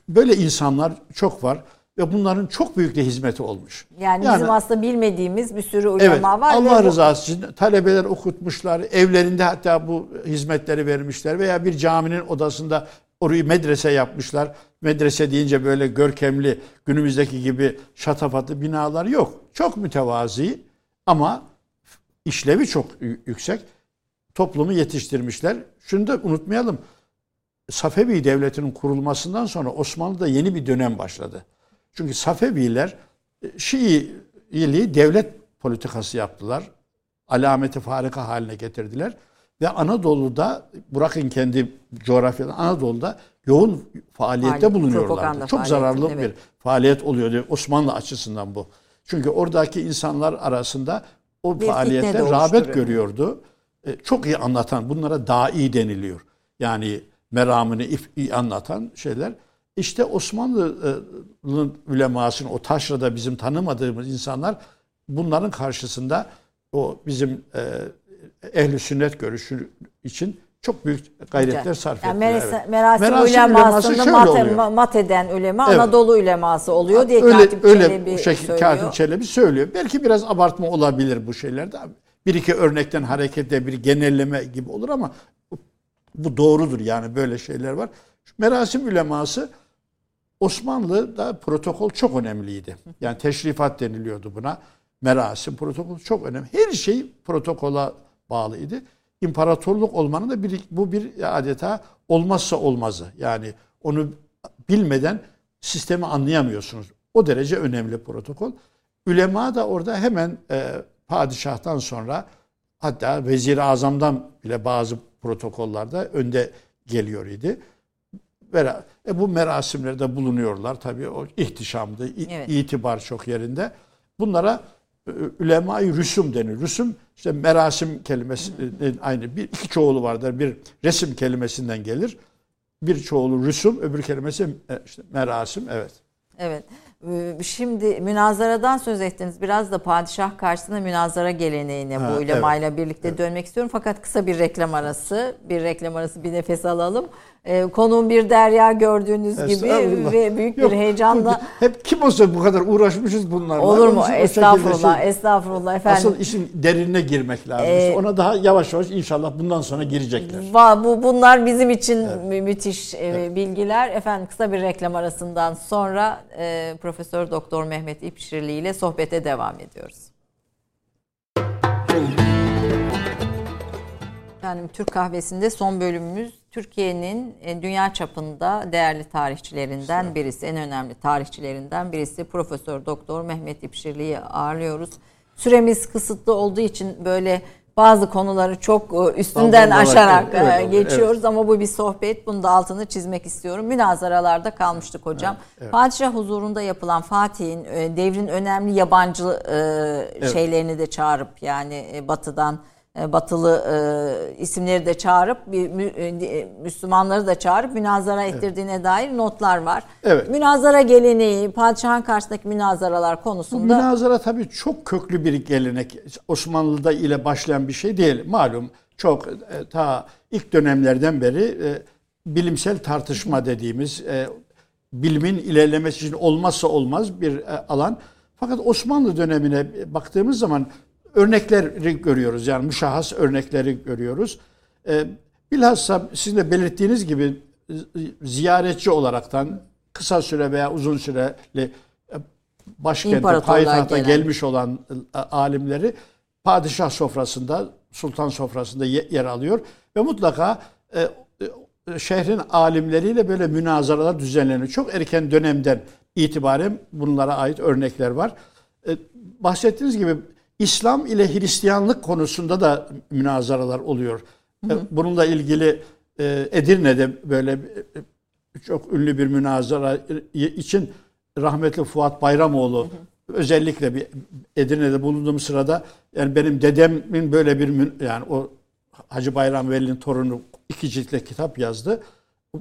böyle insanlar çok var ve bunların çok büyük de hizmeti olmuş. Yani, bizim aslında bilmediğimiz bir sürü ulema Evet, var. Allah rızası için talebeler okutmuşlar, evlerinde hatta bu hizmetleri vermişler veya bir caminin odasında orayı medrese yapmışlar. Medrese deyince böyle görkemli, günümüzdeki gibi şatafatlı binalar yok. Çok mütevazi ama işlevi çok yüksek. Toplumu yetiştirmişler. Şunu da unutmayalım. Safevi devletinin kurulmasından sonra Osmanlı'da yeni bir dönem başladı. Çünkü Safeviler e, Şiiliği devlet politikası yaptılar. Alameti farika haline getirdiler. Ve Anadolu'da, bırakın kendi coğrafyada, Anadolu'da yoğun faaliyette Faaliyet, bulunuyorlardı. Çok zararlı evet. bir faaliyet oluyordu Osmanlı açısından bu. Çünkü oradaki insanlar arasında o Bir faaliyette rağbet görüyordu. E, Çok iyi anlatan, bunlara dahi deniliyor. Yani meramını iyi anlatan şeyler. İşte Osmanlı'nın ulemasının, o taşrada bizim tanımadığımız insanlar bunların karşısında o bizim e, ehli sünnet görüşü için çok büyük gayretler sarf yani ettiler. evet. merasim, Merasim ulemasını şöyle mat, oluyor. mat eden ulema Evet. Anadolu uleması oluyor diye öyle, Katip öyle Çelebi bu şekilde söylüyor. Katip Çelebi söylüyor. Belki biraz abartma olabilir bu şeylerde. Bir iki örnekten hareketle bir genelleme gibi olur ama bu, bu doğrudur yani böyle şeyler var. Merasim uleması Osmanlı'da protokol çok önemliydi. Yani teşrifat deniliyordu buna. Merasim, protokol çok önemli. Her şey protokola bağlıydı. İmparatorluk olmanın da bir, bu bir adeta olmazsa olmazı. Yani onu bilmeden sistemi anlayamıyorsunuz. O derece önemli protokol. Ülema da orada hemen e, padişahtan sonra hatta vezir-i azamdan bile bazı protokollerde önde geliyor idi. Ve e, bu merasimlerde bulunuyorlar. Tabii o ihtişamdı, i- Evet. itibar çok yerinde. Bunlara e, ülema-i rüsum denir. Rüsum işte merasim kelimesi e, aynı bir iki çoğulu vardır. Bir resim kelimesinden gelir. Bir çoğulu rüsum, öbür kelimesi e, işte merasim. Evet. Evet. Ee, Şimdi münazaradan söz ettiniz. Biraz da padişah karşısında münazara geleneğine Ha, bu ulemayla birlikte dönmek istiyorum. Fakat kısa bir reklam arası. Bir reklam arası bir nefes alalım. Ee, konuğum bir derya gördüğünüz gibi ve büyük Yok, bir heyecanla Hep kim olsa bu kadar uğraşmışız bunlarla. olur mu? Estağfurullah, şey- estağfurullah efendim. Asıl işin derinine girmek lazım. Ee, İşte ona daha yavaş yavaş inşallah bundan sonra girecekler. Va- bu bunlar bizim için mü- müthiş e, bilgiler. Efendim kısa bir reklam arasından sonra e, Profesör Doktor Mehmet İpşirli ile sohbete devam ediyoruz. Efendim Türk Kahvesi'nde son bölümümüz Türkiye'nin e, dünya çapında değerli tarihçilerinden birisi, en önemli tarihçilerinden birisi Profesör Doktor Mehmet İpşirli'yi ağırlıyoruz. Süremiz kısıtlı olduğu için böyle bazı konuları çok e, üstünden aşarak evet, e, evet, geçiyoruz ama bu bir sohbet. Bunu da altını çizmek istiyorum. Münazaralarda kalmıştık hocam. Padişah huzurunda yapılan Fatih'in e, devrin önemli yabancı e, şeylerini de çağırıp yani batıdan batılı e, isimleri de çağırıp bir mü- e, Müslümanları da çağırıp münazara ettirdiğine dair notlar var. Evet. Münazara geleneği, padişahın karşısındaki münazaralar Bu konusunda münazara tabii çok köklü bir gelenek. Osmanlı'da ile başlayan bir şey değil. Malum çok e, ta ilk dönemlerden beri e, bilimsel tartışma dediğimiz e, bilimin ilerlemesi için olmazsa olmaz bir e, alan. Fakat Osmanlı dönemine baktığımız zaman örnekleri görüyoruz. Yani müşahhas örnekleri görüyoruz. E, bilhassa sizin de belirttiğiniz gibi ziyaretçi olaraktan kısa süre veya uzun süreli e, başkente, payitahta gelmiş olan e, alimleri padişah sofrasında, sultan sofrasında ye- yer alıyor ve mutlaka e, e, şehrin alimleriyle böyle münazaralar düzenleniyor. Çok erken dönemden itibaren bunlara ait örnekler var. E, bahsettiğiniz gibi İslam ile Hristiyanlık konusunda da münazaralar oluyor. E, Bununla ilgili e, Edirne'de böyle e, çok ünlü bir münazara için rahmetli Fuat Bayramoğlu özellikle bir Edirne'de bulunduğum sırada yani benim dedemin böyle bir yani o Hacı Bayram Veli'nin torunu iki ciltli kitap yazdı.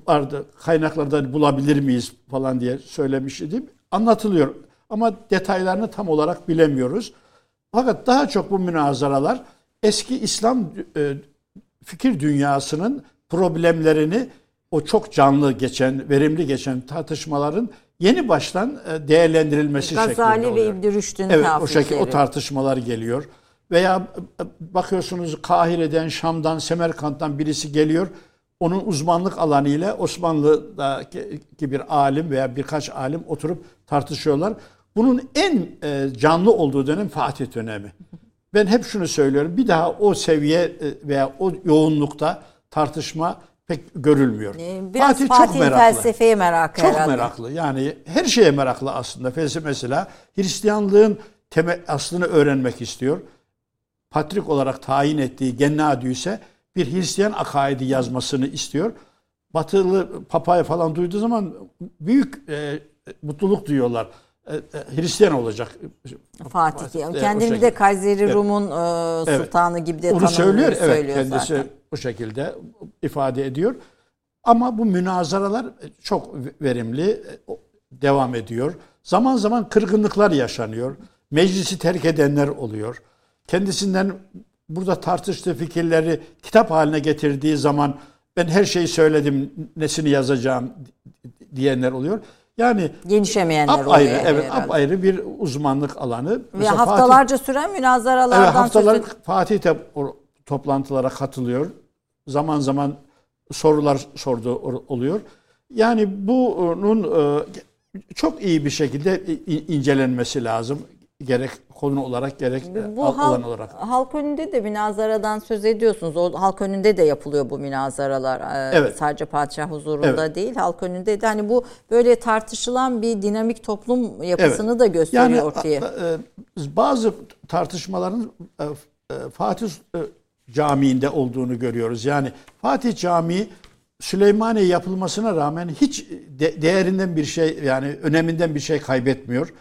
Vardı kaynaklarda bulabilir miyiz falan diye söylemiş idim. Anlatılıyor ama detaylarını tam olarak bilemiyoruz. Fakat daha çok bu münazaralar eski İslam e, fikir dünyasının problemlerini o çok canlı geçen, verimli geçen tartışmaların yeni baştan e, değerlendirilmesi şeklinde Gazali ve oluyor. İbn Rüşd'ün Evet o şekilde o tartışmalar geliyor. Veya e, bakıyorsunuz Kahire'den, Şam'dan, Semerkant'tan birisi geliyor. Onun uzmanlık alanı ile Osmanlı'daki bir alim veya birkaç alim oturup tartışıyorlar. Bunun en e, canlı olduğu dönem Fatih dönemi. Ben hep şunu söylüyorum. Bir daha o seviye e, veya o yoğunlukta tartışma pek görülmüyor. Ee, Biraz Fatih Fatih'in çok meraklı. felsefeye merakı Çok herhalde. meraklı. Yani her şeye meraklı aslında. Felsefe mesela Hristiyanlığın temel aslını öğrenmek istiyor. Patrik olarak tayin ettiği Gennadi ise bir Hristiyan akaidi yazmasını istiyor. Batılı papaya falan duyduğu zaman büyük e, mutluluk duyuyorlar. E, e, Hristiyan olacak. Fatih. Evet, Yani o kendini de Kayseri Evet. Rum'un e, Evet. sultanı gibi de Onu tanımlıyor, söylüyor, evet söylüyor kendisi zaten. bu şekilde ifade ediyor. Ama bu münazaralar çok verimli devam ediyor. Zaman zaman kırgınlıklar yaşanıyor. Meclisi terk edenler oluyor. Kendisinden burada tartıştığı fikirleri kitap haline getirdiği zaman ben her şeyi söyledim, nesini yazacağım diyenler oluyor. Yani Genişemeyenler oluyor evet herhalde. apayrı bir uzmanlık alanı. Ve Mesela Fatih- haftalarca süren münazaralardan Evet haftalar söz ed- Fatih de toplantılara katılıyor. Zaman zaman sorular sorduğu or- oluyor. Yani bunun e, çok iyi bir şekilde incelenmesi lazım. gerek konu olarak gerek e, Bu alan halk, olarak. halk önünde de münazaradan söz ediyorsunuz. O halk önünde de yapılıyor bu münazaralar. Ee, Evet. Sadece padişah huzurunda Evet. değil, halk önünde de. Hani bu böyle tartışılan bir dinamik toplum yapısını da gösteriyor Yani ortaya. e, bazı tartışmaların e, e, Fatih e, Camii'nde olduğunu görüyoruz. Yani Fatih Camii Süleymaniye yapılmasına rağmen hiç de- değerinden bir şey yani öneminden bir şey kaybetmiyor.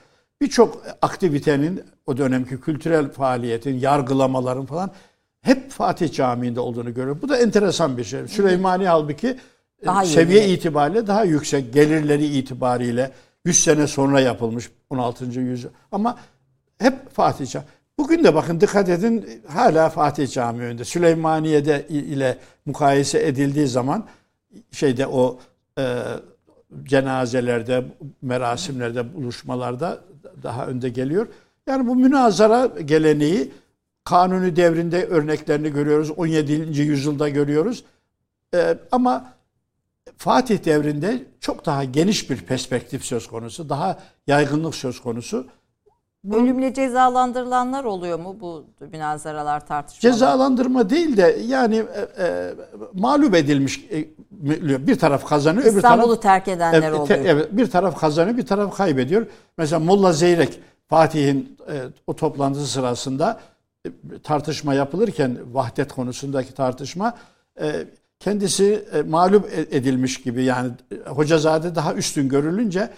Birçok aktivitenin o dönemki kültürel faaliyetin, yargılamaların falan hep Fatih Camii'nde olduğunu görüyoruz. Bu da enteresan bir şey. Süleymaniye halbuki e, Daha seviye yeni. itibariyle daha yüksek gelirleri itibariyle 100 sene sonra yapılmış 16. yüzyıl ama hep Fatih Camii. Bugün de bakın dikkat edin hala Fatih Camii önünde. Süleymaniye'de ile mukayese edildiği zaman şeyde o e, cenazelerde, merasimlerde, buluşmalarda daha önde geliyor. Yani bu münazara geleneği Kanuni devrinde örneklerini görüyoruz. 17. yüzyılda görüyoruz. E, ama Fatih devrinde çok daha geniş bir perspektif söz konusu. Daha yaygınlık söz konusu. Ölümle cezalandırılanlar oluyor mu bu münazaralar tartışmalar? Cezalandırma değil de yani e, e, mağlup edilmiş e, bir taraf kazanıyor öbür İstanbul'u taraf terk edenler Evet, oluyor. te- evet, bir taraf kazanıyor bir taraf kaybediyor. Mesela Molla Zeyrek Fatih'in e, o toplantısı sırasında e, tartışma yapılırken vahdet konusundaki tartışma e, kendisi e, mağlup e- edilmiş gibi yani e, Hocazade daha üstün görülünce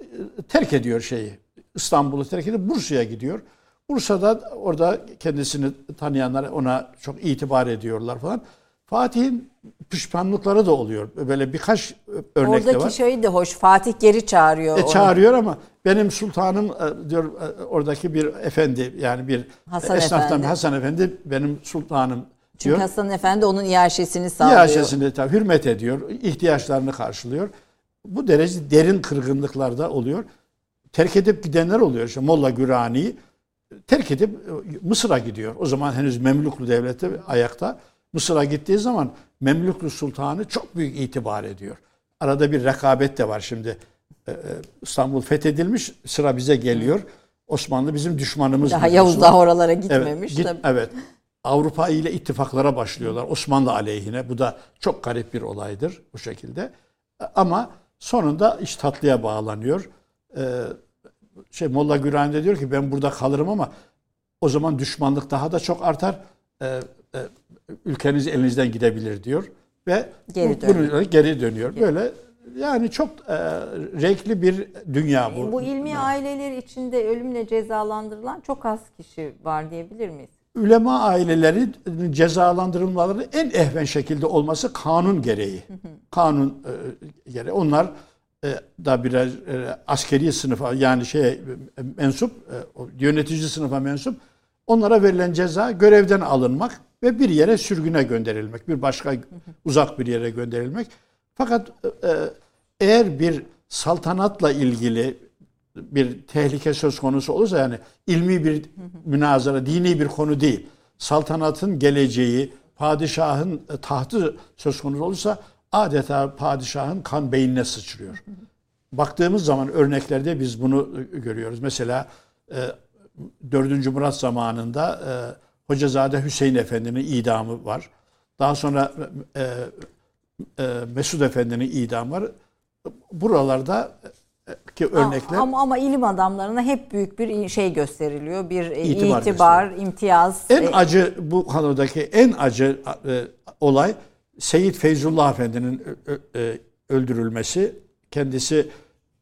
e, terk ediyor şeyi. İstanbul'u terk edip Bursa'ya gidiyor. Bursa'da orada kendisini tanıyanlar ona çok itibar ediyorlar falan. Fatih'in pişmanlıkları da oluyor. Böyle birkaç örnek de Oradaki var. şey de hoş. Fatih geri çağırıyor. E, onu. çağırıyor ama benim sultanım e, diyor e, oradaki bir efendi yani bir Hasan esnaftan Efendi. Hasan Efendi benim sultanım Çünkü diyor. Hasan Efendi onun iaşesini sağlıyor. İyaşesini tabii hürmet ediyor, ihtiyaçlarını karşılıyor. Bu derece derin kırgınlıklarda oluyor. Terk edip gidenler oluyor. İşte Molla Gürani terk edip e, Mısır'a gidiyor. O zaman henüz Memluklu devleti ayakta. Mısır'a gittiği zaman Memluklu sultanı çok büyük itibar ediyor. Arada bir rekabet de var şimdi. Ee, İstanbul fethedilmiş, sıra bize geliyor. Osmanlı bizim düşmanımız. Daha. Yavuz daha oralara Evet, gitmemiş. git- tabii. evet. Avrupa ile ittifaklara başlıyorlar. Osmanlı aleyhine. Bu da çok garip bir olaydır bu şekilde. Ama sonunda iş tatlıya bağlanıyor. Ee, şey Molla Gürani de diyor ki ben burada kalırım ama o zaman düşmanlık daha da çok artar. Ee, e, ülkeniz elinizden gidebilir diyor ve Geri dönüyor. bunu geri dönüyor. Böyle yani çok e, renkli bir dünya bu. Bu ilmi aileler içinde ölümle cezalandırılan çok az kişi var diyebilir miyiz? Ulema aileleri cezalandırılmaları en ehven şekilde olması kanun gereği. Kanun e, gereği. Onlar e, da biraz e, askeri sınıfa yani şey e, mensup, e, yönetici sınıfa mensup onlara verilen ceza görevden alınmak ve bir yere sürgüne gönderilmek, bir başka uzak bir yere gönderilmek. Fakat e, eğer bir saltanatla ilgili bir tehlike söz konusu olursa yani ilmi bir münazara, dini bir konu değil. Saltanatın geleceği, padişahın e, tahtı söz konusu olursa adeta padişahın kan beynine sıçrıyor. Baktığımız zaman örneklerde biz bunu e, görüyoruz. Mesela e, 4. Murat zamanında e, Hocazade Hüseyin Efendi'nin idamı var. Daha sonra e, e, Mesud Efendi'nin idamı var. Buralarda e, ki örnekler Ama, ama ilim adamlarına hep büyük bir şey gösteriliyor. Bir e, İtibar itibar, imtiyaz. En E, acı bu konudaki en acı e, olay Seyyid Feyzullah Efendi'nin e, öldürülmesi. Kendisi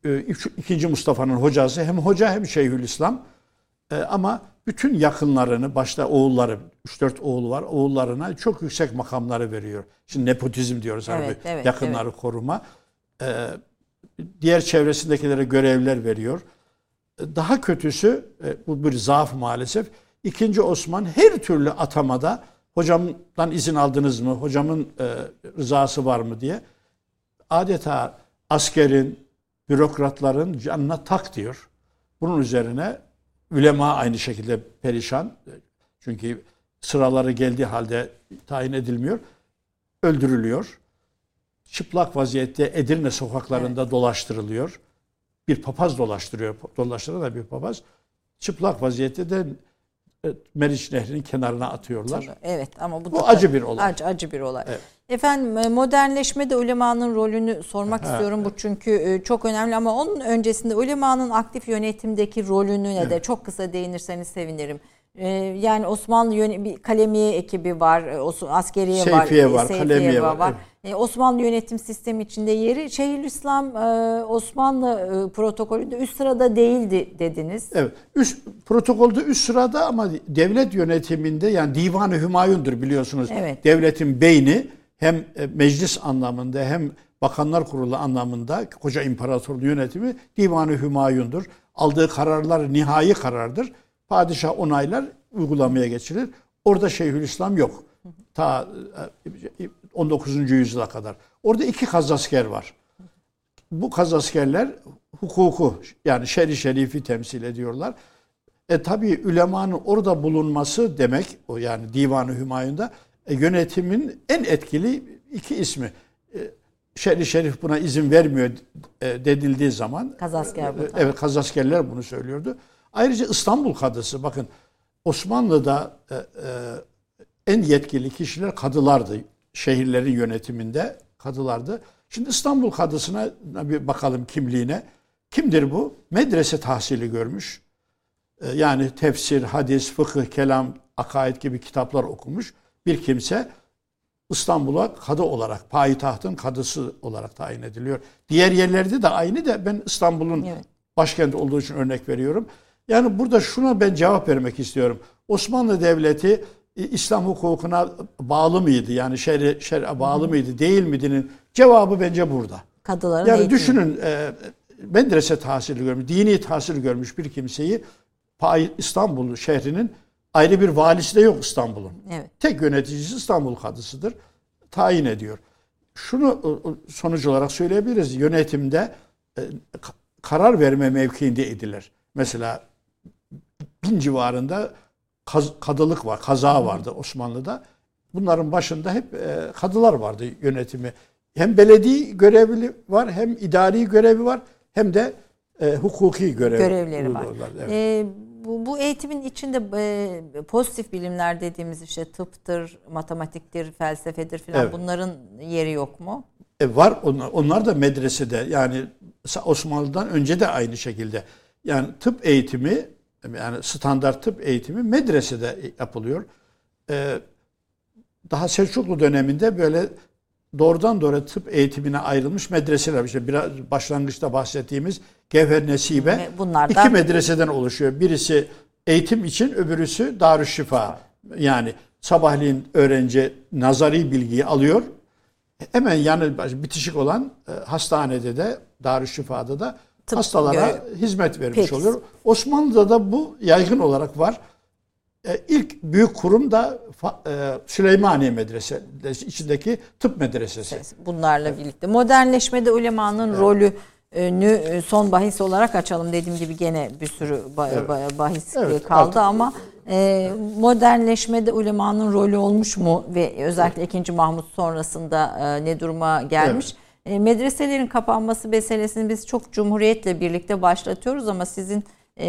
e, ikinci Mustafa'nın hocası hem hoca hem Şeyhülislam. E, ama bütün yakınlarını başta oğulları 3-4 oğlu var. Oğullarına çok yüksek makamları veriyor. Şimdi nepotizm diyoruz Evet, harbi. evet, yakınları koruma. E, diğer çevresindekilere görevler veriyor. Daha kötüsü bu bir zaaf maalesef. İkinci Osman her türlü atamada hocamdan izin aldınız mı? Hocamın e, rızası var mı diye adeta askerin, bürokratların canına tak diyor. Bunun üzerine ülema aynı şekilde perişan. Çünkü sıraları geldiği halde tayin edilmiyor. Öldürülüyor. Çıplak vaziyette Edirne sokaklarında dolaştırılıyor. Bir papaz dolaştırıyor. Dolaştıran da bir papaz. çıplak vaziyette de e, Meriç Nehri'nin kenarına atıyorlar. Evet ama bu, Bu da acı bir olay. Acı, acı bir olay. Evet. Efendim e, modernleşmede ulemanın rolünü sormak istiyorum. Bu çünkü e, çok önemli ama onun öncesinde ulemanın aktif yönetimdeki rolünü de çok kısa değinirseniz sevinirim. E, Yani Osmanlı yöne- bir kalemiye ekibi var, e, Os- askeriye var, Seyfiye e, var, kalemiye var, E, Osmanlı yönetim sistemi içinde yeri Şeyhülislam e, Osmanlı e, protokolünde üst sırada değildi dediniz. Evet. Üst, protokolde üst sırada ama devlet yönetiminde yani Divan-ı Hümayun'dur biliyorsunuz. Evet. Devletin beyni hem e, meclis anlamında hem bakanlar kurulu anlamında koca imparatorluğun yönetimi Divan-ı Hümayun'dur. Aldığı kararlar nihai karardır. Padişah onaylar uygulamaya geçirilir. Orada Şeyhülislam yok. Ta e, 19. yüzyıla kadar. Orada iki kazasker var bu kazaskerler hukuku yani şer-i şerifi temsil ediyorlar. E tabi ülemanın orada bulunması demek o yani Divan-ı Hümayun'da e, yönetimin en etkili iki ismi. E, şer-i şerif buna izin vermiyor e, denildiği zaman. Kazasker bu e, da. Evet kazaskerler bunu söylüyordu. Ayrıca İstanbul Kadısı bakın Osmanlı'da e, e, en yetkili kişiler kadılardı. Şehirlerin yönetiminde kadılardı. Şimdi İstanbul Kadısı'na bir bakalım kimliğine. Kimdir bu? Medrese tahsili görmüş. Ee, Yani tefsir, hadis, fıkıh, kelam, akaid gibi kitaplar okumuş bir kimse İstanbul'a kadı olarak, payitahtın kadısı olarak tayin ediliyor. Diğer yerlerde de aynı da ben İstanbul'un Evet. başkenti olduğu için örnek veriyorum. Yani burada şuna ben cevap vermek istiyorum. Osmanlı Devleti İslam hukukuna bağlı mıydı? Yani şer'e şer'e bağlı mıydı, değil miydinin cevabı bence burada. Kadıların Yani eğitimi. düşünün e, medrese tahsili görmüş, dini tahsil görmüş bir kimseyi İstanbul şehrinin ayrı bir valisi de yok İstanbul'un. Evet. Tek yöneticisi İstanbul Kadısı'dır. Tayin ediyor. Şunu sonuç olarak söyleyebiliriz. Yönetimde e, ka- karar verme mevkiinde edilir. Mesela bin civarında kaz- kadılık var, kaza vardı Osmanlı'da. Bunların başında hep e, kadılar vardı yönetimi. Hem belediye görevli var, hem idari görevi var, hem de e, hukuki görev görevleri var. Evet. Ee, bu, bu eğitimin içinde e, pozitif bilimler dediğimiz işte tıptır, matematiktir, felsefedir filan Evet. bunların yeri yok mu? E var onlar, onlar da medresede yani Osmanlı'dan önce de aynı şekilde. Yani tıp eğitimi yani standart tıp eğitimi medresede yapılıyor. E, daha Selçuklu döneminde böyle doğrudan doğruya tıp eğitimine ayrılmış medreseler. İşte biraz başlangıçta bahsettiğimiz Gevher Nesibe Ve bunlardan- iki medreseden oluşuyor. Birisi eğitim için, öbürüsü Darüşşifa. Yani sabahleyin öğrenci nazari bilgiyi alıyor. Hemen yanı bitişik olan e, hastanede de Darüşşifa'da da Tıp hastalara görev- hizmet vermiş Peki. oluyor. Osmanlı'da da bu yaygın olarak var. E, ilk büyük kurum da e, Süleymaniye Medresesi içindeki tıp medresesi. Bunlarla birlikte. Modernleşmede ulemanın rolünü e, son bahis olarak açalım. Dediğim gibi gene bir sürü ba- ba- bahis Evet, kaldı artık- ama e, modernleşmede ulemanın rolü olmuş mu ve özellikle 2. Mahmut sonrasında e, ne duruma gelmiş? E, medreselerin kapanması meselesini biz çok cumhuriyetle birlikte başlatıyoruz ama sizin e,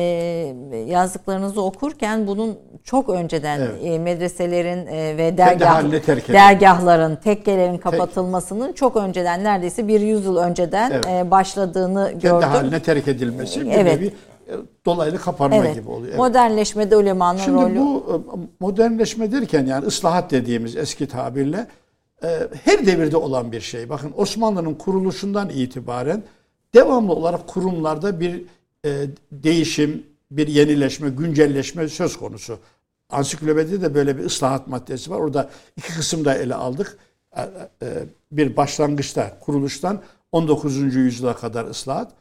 yazdıklarınızı okurken bunun çok önceden Evet. e, medreselerin e, ve dergah, dergahların, tekkelerin kapatılmasının çok önceden neredeyse bir yüzyıl önceden Evet. e, başladığını Kendi gördüm. haline terk edilmesi bir Evet. nevi dolaylı kapanma Evet. gibi oluyor. Evet. Modernleşmede ulemanın Şimdi rolü. bu e, modernleşme derken yani ıslahat dediğimiz eski tabirle her devirde olan bir şey. Bakın Osmanlı'nın kuruluşundan itibaren devamlı olarak kurumlarda bir e, değişim, bir yenileşme, güncelleşme söz konusu. Ansiklopedide de böyle bir ıslahat maddesi var. Orada iki kısımda ele aldık. E, e, Bir başlangıçta, kuruluştan 19. yüzyıla kadar ıslahat.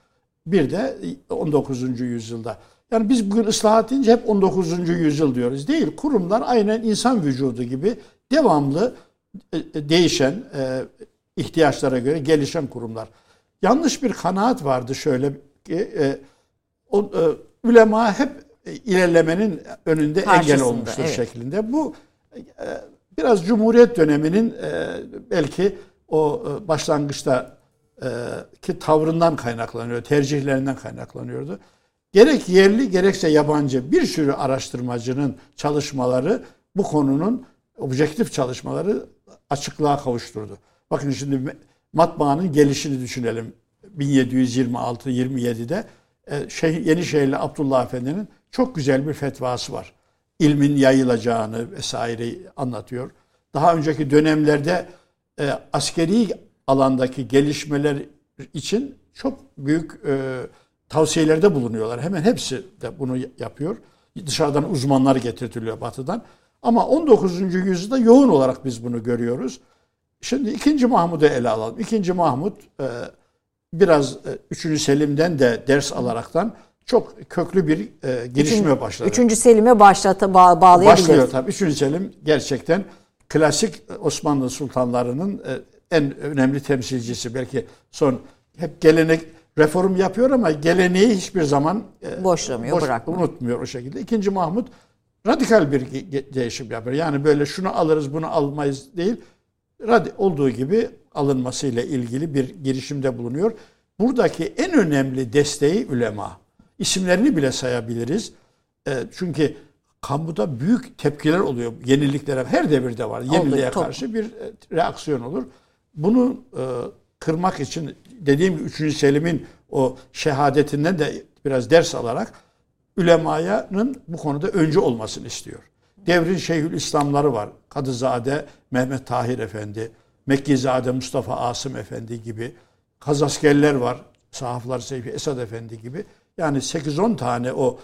Bir de 19. yüzyılda. Yani biz bugün ıslahat deyince hep 19. yüzyıl diyoruz. Değil. Kurumlar aynen insan vücudu gibi devamlı değişen, e, ihtiyaçlara göre gelişen kurumlar. Yanlış bir kanaat vardı şöyle ki e, o, e, ulema hep e, ilerlemenin önünde engel Karşısında, olmuştur evet. şeklinde. Bu e, biraz Cumhuriyet döneminin e, belki o e, başlangıçta e, ki tavrından kaynaklanıyor, tercihlerinden kaynaklanıyordu. gerek yerli gerekse yabancı bir sürü araştırmacının çalışmaları bu konunun objektif çalışmaları açıklığa kavuşturdu. Bakın şimdi matbaanın gelişini düşünelim. 1726-27'de e, şey, Yenişehirli Abdullah Efendi'nin çok güzel bir fetvası var. İlmin yayılacağını vesaire anlatıyor. Daha önceki dönemlerde e, askeri alandaki gelişmeler için çok büyük e, tavsiyelerde bulunuyorlar. Hemen hepsi de bunu yapıyor. Dışarıdan uzmanlar getirtiliyor batıdan. Ama 19. yüzyılda yoğun olarak biz bunu görüyoruz. Şimdi 2. Mahmud'u ele alalım. 2. Mahmud e, biraz 3. E, Selim'den de ders alaraktan çok köklü bir e, gelişme Üçün, başladı. 3. Selim'e başlata ba bağlayabiliriz. Başlıyor tabii. 3. Selim gerçekten klasik Osmanlı sultanlarının en önemli temsilcisi. Belki son hep gelenek reform yapıyor ama geleneği hiçbir zaman boşlamıyor, boş, bırakmıyor. unutmuyor o şekilde. İkinci Mahmud radikal bir değişim yapıyor. Yani böyle şunu alırız bunu almayız değil. Radi olduğu gibi alınmasıyla ilgili bir girişimde bulunuyor. Buradaki en önemli desteği ulema. İsimlerini bile sayabiliriz. E, çünkü kamuda büyük tepkiler oluyor yeniliklere. Her devirde var. Yeniliğe Oldu, karşı bir e, reaksiyon olur. Bunu e, kırmak için dediğim gibi 3. Selim'in o şehadetinden de biraz ders alarak ulemanın bu konuda öncü olmasını istiyor. Devrin Şeyhül İslamları var. Kadızade Mehmet Tahir Efendi, Mekkizade Mustafa Asım Efendi gibi. Kazaskerler var. Sahaflar Seyfi Esad Efendi gibi. Yani 8-10 tane o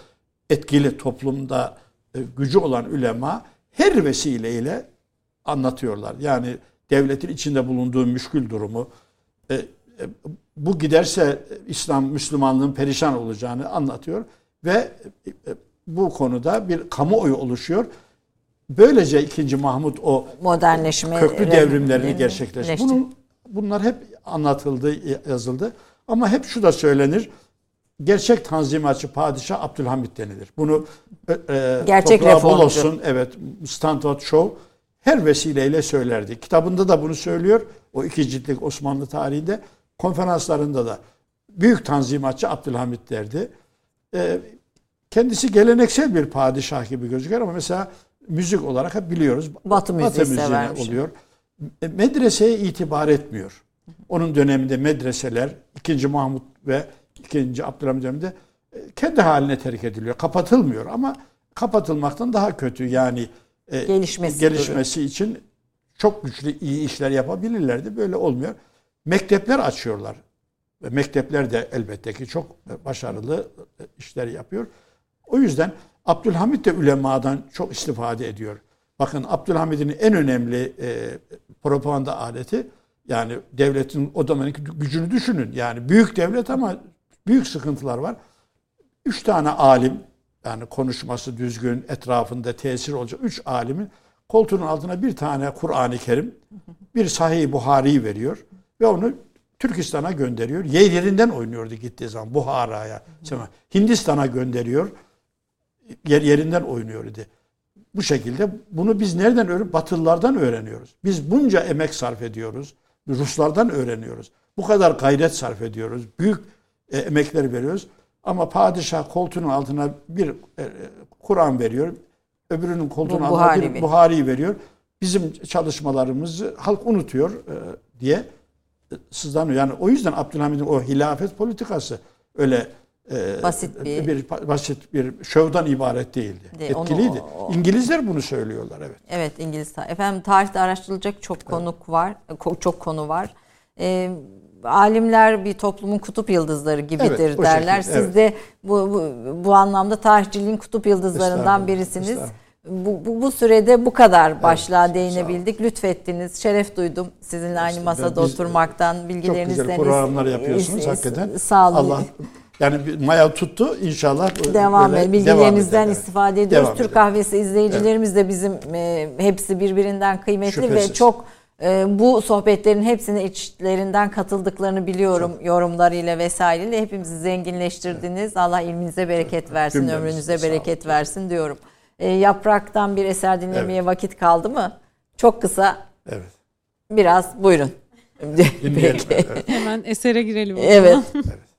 etkili toplumda e, gücü olan ülema her vesileyle anlatıyorlar. Yani devletin içinde bulunduğu müşkül durumu, e, e, bu giderse İslam Müslümanlığın perişan olacağını anlatıyor ve bu konuda bir kamuoyu oluşuyor. Böylece 2. Mahmut o modernleşme köklü devrimlerini gerçekleştirdi. Bunun bunlar hep anlatıldı, yazıldı. Ama hep şu da söylenir. Gerçek tanzimatçı padişah Abdülhamit denilir. Bunu e, e gerçek olsun, evet Stanford Show her vesileyle söylerdi. Kitabında da bunu söylüyor. O iki ciltlik Osmanlı tarihinde konferanslarında da büyük tanzimatçı Abdülhamit derdi. E, kendisi geleneksel bir padişah gibi gözüküyor ama mesela müzik olarak hep biliyoruz. Batı müziği Batı müziğine oluyor. E, medreseye itibar etmiyor. Onun döneminde medreseler 2. Mahmut ve 2. Abdülhamit döneminde e, kendi haline terk ediliyor. Kapatılmıyor ama kapatılmaktan daha kötü. Yani e, gelişmesi, gelişmesi için çok güçlü iyi işler yapabilirlerdi. Böyle olmuyor. Mektepler açıyorlar. Ve mektepler de elbette ki çok başarılı işler yapıyor. O yüzden Abdülhamit de ulemadan çok istifade ediyor. Bakın Abdülhamid'in en önemli e, propaganda aleti yani devletin o zamanki gücünü düşünün. Yani büyük devlet ama büyük sıkıntılar var. Üç tane alim yani konuşması düzgün, etrafında tesir olacak üç alimin koltuğunun altına bir tane Kur'an-ı Kerim, bir Sahih Buhari'yi veriyor ve onu Türkistan'a gönderiyor. Yerinden oynuyordu gittiği zaman Buhara'ya. Hindistan'a gönderiyor yer yerinden oynuyor idi. Bu şekilde bunu biz nereden öğreniyoruz? Batılılardan öğreniyoruz. Biz bunca emek sarf ediyoruz. Ruslardan öğreniyoruz. Bu kadar gayret sarf ediyoruz. Büyük e, emekler veriyoruz. Ama padişah koltuğunun altına bir e, Kur'an veriyor. Öbürünün koltuğunun altına bir Buhari veriyor. Bizim çalışmalarımızı halk unutuyor e, diye sızlanıyor. Yani o yüzden Abdülhamid'in o hilafet politikası öyle e, basit bir, bir basit bir şovdan ibaret değildi. De, Etkiliydi. Onu, o, İngilizler bunu söylüyorlar evet. Evet İngiliz. Efendim tarihte araştırılacak çok konuk evet. var. Çok konu var. E, alimler bir toplumun kutup yıldızları gibidir evet, derler. Şekilde, Siz evet. de bu, bu bu anlamda tarihçiliğin kutup yıldızlarından birisiniz. Bu, bu, bu sürede bu kadar başlığa evet, değinebildik. Lütfettiniz. Şeref duydum sizinle aynı masada biz, oturmaktan, bilgilerinizden. Çok güzel programlar yapıyorsunuz hakikaten. Sağ olun. Allah yani maya tuttu inşallah. Devam et. Bilgilerinizden devam istifade ediyoruz. Devam Türk edelim. kahvesi izleyicilerimiz evet. de bizim e, hepsi birbirinden kıymetli Şüphesiz. ve çok e, bu sohbetlerin hepsine içlerinden katıldıklarını biliyorum çok. yorumlarıyla vesaireyle. Hepimizi zenginleştirdiniz. Evet. Allah ilminize bereket versin, Cümlemiz. ömrünüze bereket versin diyorum. E, yapraktan bir eser dinlemeye evet. vakit kaldı mı? Çok kısa. Evet. Biraz buyurun. Dinleyelim. Evet. Hemen esere girelim. Evet. evet.